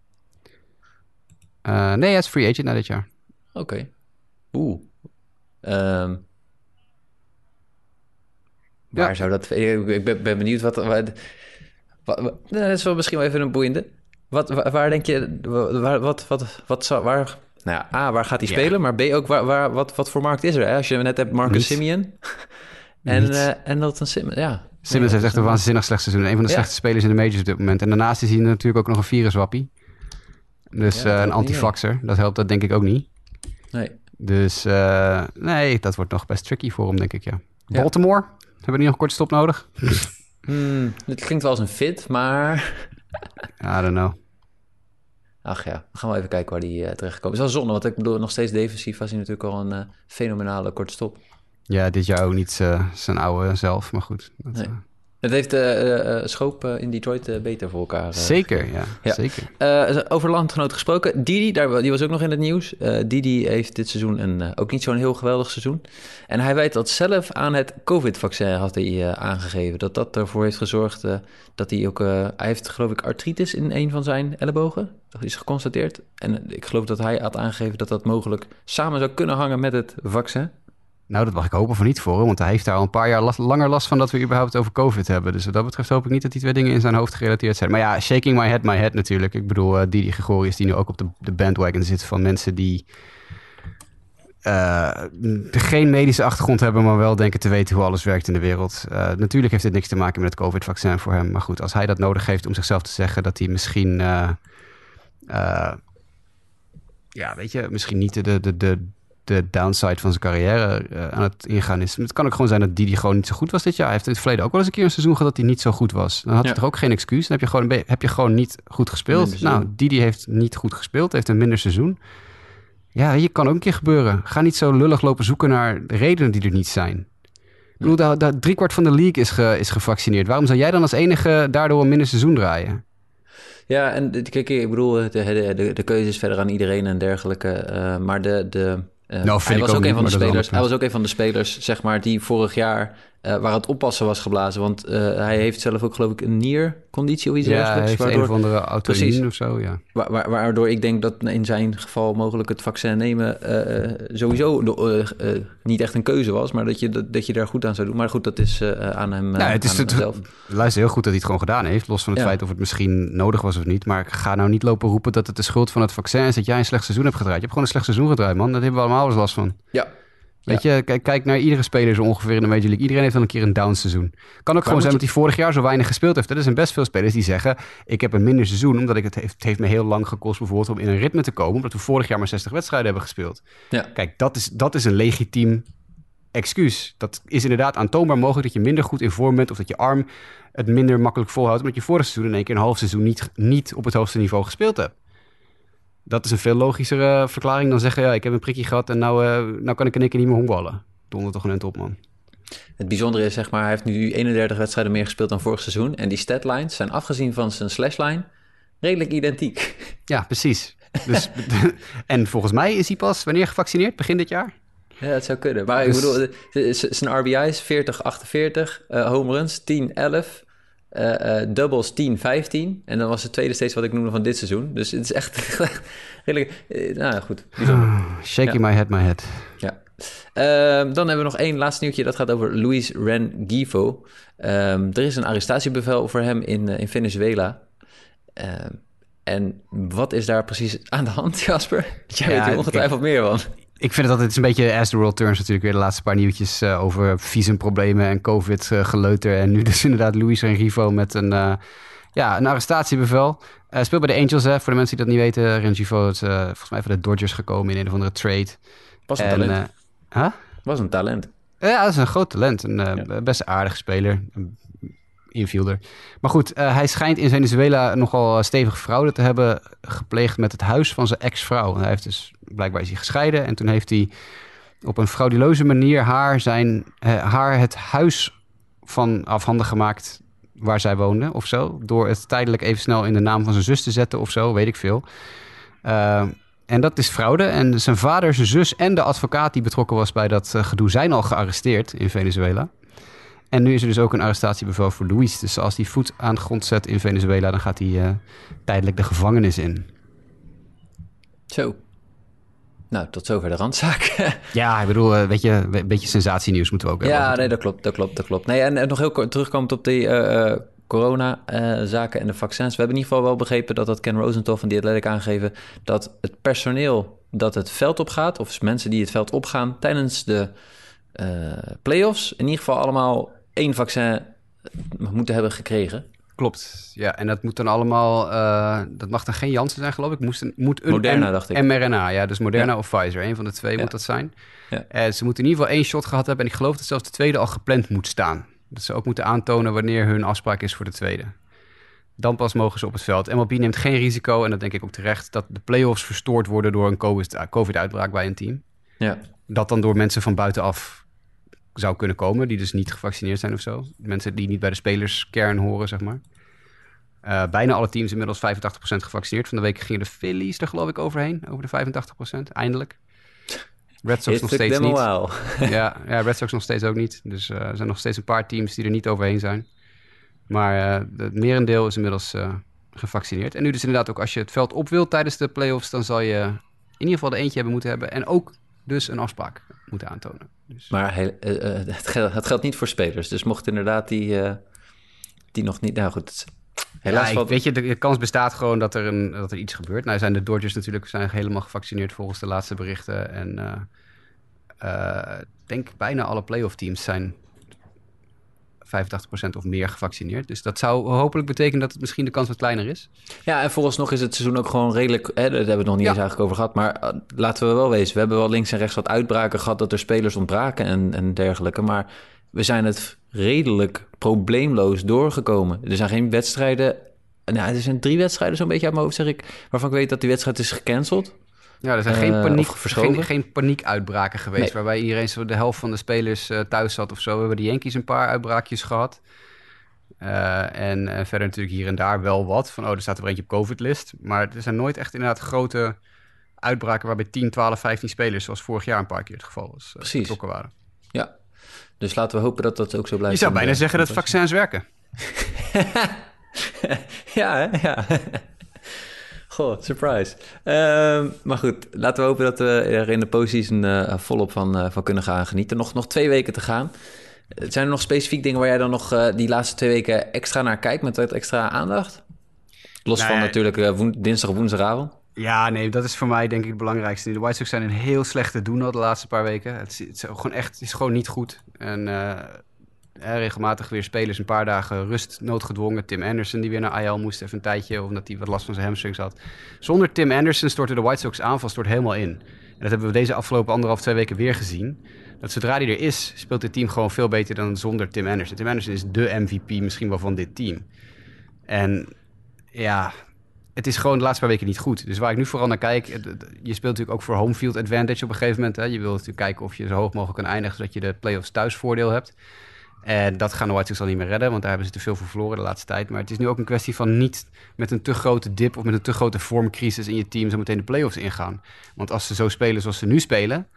Nee, hij is free agent na dit jaar. Oké. Okay. Oeh. Um, waar ja. zou dat... Ik ben, ben benieuwd wat... wat, wat, wat dat is wel misschien wel even een boeiende. Wat, waar, waar denk je... Waar, wat, wat, wat zou... Waar, nou ja, A, waar gaat hij spelen? Maar B, ook waar, waar, wat, wat voor markt is er? Hè? Als je net hebt Marcus Simeon... en, uh, en Dalton Simmons, ja. Simmons heeft echt een waanzinnig slecht seizoen. Een van de ja. slechtste spelers in de majors op dit moment. En daarnaast is hij natuurlijk ook nog een viruswappie. Dus ja, uh, een antifaxer. Dat helpt dat denk ik ook niet. Nee. Dus uh, nee, dat wordt nog best tricky voor hem, denk ik, ja. Baltimore, hebben we niet nog een korte stop nodig? hmm, het klinkt wel als een fit, maar... I don't know. Ach ja, gaan we even kijken waar die uh, terechtkomt. Het is wel zonde, want ik bedoel, nog steeds defensief was hij natuurlijk al een uh, fenomenale korte stop. Ja, dit jaar ook niet zijn oude zelf, maar goed. Dat, nee. Het heeft uh, uh, Schoop uh, in Detroit beter voor elkaar. zeker, ja. ja. zeker. over landgenoten gesproken. Didi, daar, die was ook nog in het nieuws. Didi heeft dit seizoen een, ook niet zo'n heel geweldig seizoen. En hij wijt dat zelf aan het COVID-vaccin had hij aangegeven. Dat dat ervoor heeft gezorgd dat hij ook... hij heeft geloof ik artritis in een van zijn ellebogen. Dat is geconstateerd. En ik geloof dat hij had aangegeven dat dat mogelijk samen zou kunnen hangen met het vaccin. Nou, dat mag ik hopen van niet voor, want hij heeft daar al een paar jaar langer last van dat we überhaupt over COVID hebben. Dus wat dat betreft hoop ik niet dat die twee dingen in zijn hoofd gerelateerd zijn. Maar ja, shaking my head, my head natuurlijk. Ik bedoel, uh, Didi Gregorius die nu ook op de, de bandwagon zit van mensen die uh, geen medische achtergrond hebben, maar wel denken te weten hoe alles werkt in de wereld. Uh, natuurlijk heeft dit niks te maken met het COVID-vaccin voor hem. Maar goed, als hij dat nodig heeft om zichzelf te zeggen dat hij misschien... ja, weet je, misschien niet de, de, de, de downside van zijn carrière uh, aan het ingaan is. Het kan ook gewoon zijn dat Didi gewoon niet zo goed was dit jaar. Hij heeft in het verleden ook wel eens een keer een seizoen gehad dat hij niet zo goed was. Dan had hij toch ook geen excuus. Dan heb je gewoon, heb je gewoon niet goed gespeeld. Nou, Didi heeft niet goed gespeeld, heeft een minder seizoen. Ja, je kan ook een keer gebeuren. Ga niet zo lullig lopen zoeken naar redenen die er niet zijn. Ik bedoel, dat, dat driekwart van de league is, ge, is gevaccineerd. Waarom zou jij dan als enige daardoor een minder seizoen draaien? Ja, en kijk, ik bedoel, de, de, de, de keuze is verder aan iedereen en dergelijke. Uh, maar de, de, uh, nou, hij was ook, ook een van de spelers. Hij was ook een van de spelers, zeg maar, die vorig jaar uh, waar het oppassen was geblazen. Want uh, hij heeft zelf ook, geloof ik, een nierconditie of iets ja, dergelijks. Hij heeft waardoor, een of andere auto of zo, ja. Wa wa waardoor ik denk dat in zijn geval mogelijk het vaccin nemen uh, sowieso niet echt een keuze was. Maar dat je, dat, dat je daar goed aan zou doen. Maar goed, dat is aan hem, ja, het is aan het, zelf. Luister heel goed dat hij het gewoon gedaan heeft. Los van het ja. feit of het misschien nodig was of niet. Maar ga nou niet lopen roepen dat het de schuld van het vaccin is dat jij een slecht seizoen hebt gedraaid. Je hebt gewoon een slecht seizoen gedraaid, man. Daar hebben we allemaal eens last van. Ja, Weet je, kijk, kijk naar iedere speler zo ongeveer in de Major League. Iedereen heeft wel een keer een down seizoen. Kan ook gewoon zijn je- dat hij vorig jaar zo weinig gespeeld heeft. Er zijn best veel spelers die zeggen... ik heb een minder seizoen, omdat ik het, heeft, het heeft me heel lang gekost... bijvoorbeeld om in een ritme te komen... omdat we vorig jaar maar 60 wedstrijden hebben gespeeld. Ja. Kijk, dat is, dat is een legitiem excuus. Dat is inderdaad aantoonbaar mogelijk dat je minder goed in vorm bent... of dat je arm het minder makkelijk volhoudt... omdat je vorig seizoen in één keer een half seizoen niet, niet op het hoogste niveau gespeeld hebt. Dat is een veel logischere verklaring dan zeggen... ja, ik heb een prikje gehad en nou, eh, nou kan ik in één keer niet meer honkballen. Donder toch een end op, man. Het bijzondere is, zeg maar, hij heeft nu 31 wedstrijden meer gespeeld dan vorig seizoen. En die statlines zijn afgezien van zijn slashline redelijk identiek. Ja, precies. Dus, en volgens mij is hij pas wanneer gevaccineerd? Begin dit jaar? Ja, dat zou kunnen. Maar Dus- ik bedoel, eh, z- zijn RBI's 40, 48, eh home runs 10, 11, eh, doubles 10, 15. En dan was het tweede steeds wat ik noemde van dit seizoen. Dus het is echt redelijk, eh, nou ja, goed, bijzonder. Shaking my head, my head. Ja. Ehm, dan hebben we nog één laatste nieuwtje. Dat gaat over Luis Rengifo. Ehm er is een arrestatiebevel voor hem in, in Venezuela. Ehm, en wat is daar precies aan de hand, Jasper? Jij Ja, weet hier ongetwijfeld meer van. Ik vind het altijd een beetje as the world turns natuurlijk weer de laatste paar nieuwtjes eh, over visumproblemen en covid eh, geleuter. En nu dus inderdaad Luis Rengifo met een, eh, ja, een arrestatiebevel. Hij speelt bij de Angels, hè, voor de mensen die dat niet weten. Rengifo is eh, volgens mij van de Dodgers gekomen in een of andere trade. Was een en, talent. eh, huh? Was een talent. Ja, dat is een groot talent. Een eh, Ja. best aardige speler. Een infielder. Maar goed, eh, hij schijnt in Venezuela nogal stevige fraude te hebben gepleegd met het huis van zijn ex-vrouw. Hij heeft dus, blijkbaar is hij gescheiden. En toen heeft hij op een frauduloze manier haar, zijn, eh, haar het huis van afhandig gemaakt waar zij woonde of zo. Door het tijdelijk even snel in de naam van zijn zus te zetten of zo, weet ik veel. Eh, en dat is fraude. En zijn vader, zijn zus en de advocaat die betrokken was bij dat eh, gedoe zijn al gearresteerd in Venezuela. En nu is er dus ook een arrestatiebevel voor Luis. Dus als hij voet aan de grond zet in Venezuela, dan gaat hij eh, tijdelijk de gevangenis in. Zo. Nou, tot zover de randzaak. Ja, ik bedoel, eh, weet je, een beetje sensatienieuws moeten we ook hebben. ja, nee, dat klopt, dat klopt, dat klopt. Nee, en, en nog heel kort terugkomend op die eh, corona-zaken en de vaccins. We hebben in ieder geval wel begrepen dat dat Ken Rosenthal van The Athletic aangeven... dat het personeel dat het veld opgaat, of mensen die het veld opgaan... tijdens de playoffs in ieder geval allemaal één vaccin moeten hebben gekregen. Klopt. Ja, en dat moet dan allemaal, eh, dat mag dan geen Janssen zijn, geloof ik. Moest een, moet een Moderna, M- dacht ik. mRNA, ja, dus Moderna Ja. of Pfizer. Een van de twee Ja. moet dat zijn. Ja. Eh, ze moeten in ieder geval één shot gehad hebben. En ik geloof dat zelfs de tweede al gepland moet staan. Dat ze ook moeten aantonen wanneer hun afspraak is voor de tweede. Dan pas mogen ze op het veld. MLB neemt geen risico, en dat denk ik ook terecht... dat de playoffs verstoord worden door een COVID- COVID-uitbraak bij een team. Ja, Dat dan door mensen van buitenaf zou kunnen komen... die dus niet gevaccineerd zijn of zo. Mensen die niet bij de spelerskern horen, zeg maar. Eh, bijna alle teams inmiddels 85% gevaccineerd. Van de week gingen de Phillies er geloof ik overheen, over de 85%, eindelijk. Red Sox it nog steeds niet. Ja, ja, Red Sox nog steeds ook niet. Dus eh, er zijn nog steeds een paar teams die er niet overheen zijn. Maar eh, het merendeel is inmiddels gevaccineerd. En nu dus inderdaad ook als je het veld op wilt tijdens de playoffs... dan zal je in ieder geval er eentje hebben moeten hebben... en ook dus een afspraak moeten aantonen. Dus, Maar he- eh, eh, het, geldt, het geldt niet voor spelers. Dus mocht inderdaad die, eh, die nog niet... Nou goed, helaas ja, weet je, de, de kans bestaat gewoon dat er, een, dat er iets gebeurt. Nou zijn de Dodgers natuurlijk zijn helemaal gevaccineerd volgens de laatste berichten. En ik denk bijna alle playoff teams zijn 85% of meer gevaccineerd. Dus dat zou hopelijk betekenen dat het misschien de kans wat kleiner is. Ja, en vooralsnog is het seizoen ook gewoon redelijk... Hè, daar hebben we het nog niet Ja. eens eigenlijk over gehad. Maar eh, laten we wel wezen, we hebben wel links en rechts wat uitbraken gehad... dat er spelers ontbraken en, en dergelijke. Maar we zijn het redelijk probleemloos doorgekomen. Er zijn geen wedstrijden... Nou, er zijn drie wedstrijden zo'n beetje uit mijn hoofd, zeg ik... waarvan ik weet dat die wedstrijd is gecanceld. Ja, er zijn Eh, geen, paniek, of verschoven? geen, geen paniekuitbraken geweest... Nee. waarbij iedereen zo de helft van de spelers eh, thuis zat of zo. We hebben de Yankees een paar uitbraakjes gehad. Eh, en eh, verder natuurlijk hier en daar wel wat. Van, oh, er staat er eentje op COVID-list. Maar er zijn nooit echt inderdaad grote uitbraken... waarbij 10, 12, 15 spelers... zoals vorig jaar een paar keer het geval was, eh, Precies. betrokken waren. Ja, dus laten we hopen dat dat ook zo blijft. Je zou bijna de- zeggen dat in vaccins werken. Ja, hè? ja. Goh, surprise. Ehm, maar goed, laten we hopen dat we er in de postseason eh volop van, eh, van kunnen gaan genieten. Nog, nog twee weken te gaan. Eh, Zijn er nog specifiek dingen waar jij dan nog die laatste twee weken extra naar kijkt met wat extra aandacht? Los van natuurlijk dinsdag woensdagavond. Ja, nee, dat is voor mij denk ik het belangrijkste. De White Sox zijn een heel slechte doen al de laatste paar weken. Het is, het is gewoon echt het is gewoon niet goed. En regelmatig weer spelers een paar dagen rust noodgedwongen. Tim Anderson die weer naar IL moest even een tijdje, omdat hij wat last van zijn hamstrings had. Zonder Tim Anderson stortte de White Sox aanval stort helemaal in. En dat hebben we deze afgelopen anderhalf, twee weken weer gezien. Dat zodra hij er is, speelt het team gewoon veel beter dan zonder Tim Anderson. Tim Anderson is de MVP misschien wel van dit team. En ja, het is gewoon de laatste paar weken niet goed. Dus waar ik nu vooral naar kijk, je speelt natuurlijk ook voor home field advantage op een gegeven moment. Hè. Je wilt natuurlijk kijken of je zo hoog mogelijk kan eindigen, zodat je de playoffs thuis voordeel hebt. En dat gaan de White Sox al niet meer redden, want daar hebben ze te veel voor verloren de laatste tijd. Maar het is nu ook een kwestie van niet met een te grote dip of met een te grote vormcrisis in je team zo meteen de playoffs ingaan. Want als ze zo spelen zoals ze nu spelen,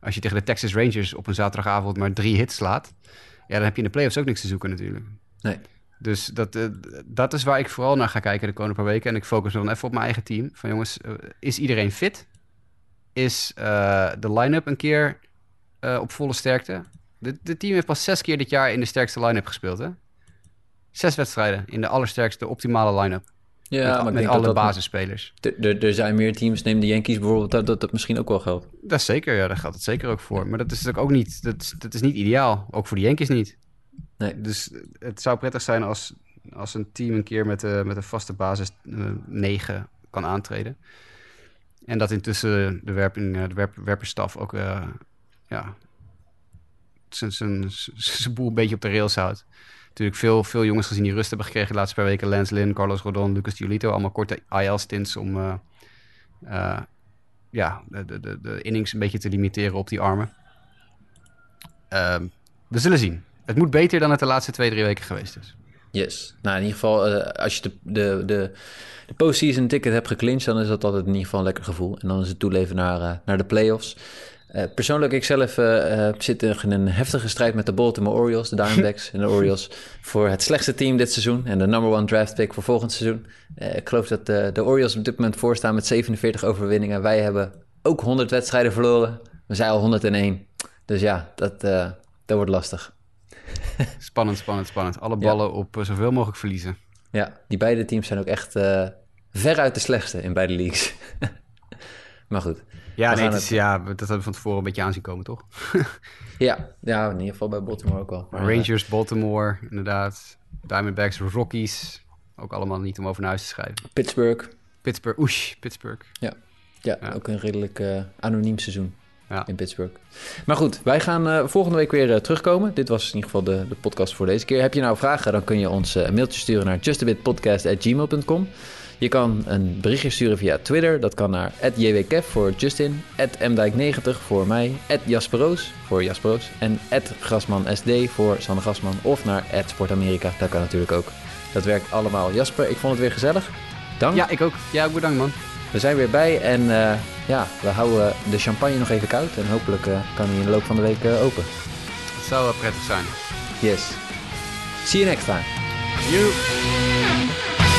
als je tegen de Texas Rangers op een zaterdagavond maar drie hits slaat, ja, dan heb je in de playoffs ook niks te zoeken natuurlijk. Nee. Dus dat, uh, dat is waar ik vooral naar ga kijken de komende paar weken. En ik focus dan even op mijn eigen team. Van jongens, uh, is iedereen fit? Is uh, de line-up een keer op volle sterkte? De, de, team heeft pas zes keer dit jaar in de sterkste line-up gespeeld, hè? Zes wedstrijden in de allersterkste, optimale line-up. Ja, met, maar met alle basisspelers. Er zijn meer teams, neem de Yankees bijvoorbeeld, dat dat, dat misschien ook wel geldt. Dat is zeker, ja, daar geldt het zeker ook voor. Maar dat is natuurlijk ook niet, dat, dat is niet ideaal. Ook voor de Yankees niet. Nee. Dus het zou prettig zijn als, als een team een keer met, uh, met een vaste basis uh, 9 kan aantreden. En dat intussen de, werping, de werp, werperstaf ook uh, ja, zijn boel een beetje op de rails houdt. Natuurlijk veel, veel jongens gezien die rust hebben gekregen de laatste paar weken. Lance Lynn, Carlos Rodon, Lucas Giolito. Allemaal korte IL-stints om uh, ja, de, de, de innings een beetje te limiteren op die armen. Ehm, we zullen zien. Het moet beter dan het de laatste twee, drie weken geweest is. Yes. Nou, in ieder geval, uh, als je de, de, de, postseason ticket hebt geclinched, dan is dat altijd in ieder geval een lekker gevoel. En dan is het toeleven naar, naar de playoffs. Uh, persoonlijk, ik zelf zit in een heftige strijd met de Baltimore Orioles, de Diamondbacks en de Orioles, voor het slechtste team dit seizoen en de number one draft pick voor volgend seizoen. ik geloof dat de Orioles op dit moment voorstaan met 47 overwinningen. Wij hebben ook 100 wedstrijden verloren. We zijn al 101. Dus ja, dat, dat wordt lastig. spannend, spannend, spannend. Alle ballen ja. op zoveel mogelijk verliezen. Ja, die beide teams zijn ook echt veruit de slechtste in beide leagues. maar goed. Ja, nee, het is, het... ja, dat hebben we van tevoren een beetje aanzien komen, toch? ja, ja, in ieder geval bij Baltimore ook wel. Maar, Rangers, Baltimore, inderdaad. Diamondbacks, Rockies. Ook allemaal niet om over naar huis te schrijven. Pittsburgh. Pittsburgh, oesh, Pittsburgh. Ja, ja, ja. ook een redelijk uh, anoniem seizoen. Ja. in Pittsburgh. Maar goed, wij gaan uh, volgende week weer uh, terugkomen. Dit was in ieder geval de, de podcast voor deze keer. Heb je nou vragen, dan kun je ons uh, een mailtje sturen naar justabitpodcast.gmail.com. Je kan een berichtje sturen via Twitter. Dat kan naar jwkev voor Justin, mdijk90 voor mij, jasperoos voor Jasperoos en grasmansd voor Sanne Grasman of naar sportamerika. Dat kan natuurlijk ook. Dat werkt allemaal. Jasper, ik vond het weer gezellig. Dank. Ja, ik ook. Ja, bedankt man. We zijn weer bij en uh, ja, we houden de champagne nog even koud. En hopelijk uh, kan hij in de loop van de week uh, open. Het zou wel prettig zijn. Yes. See you next time. You.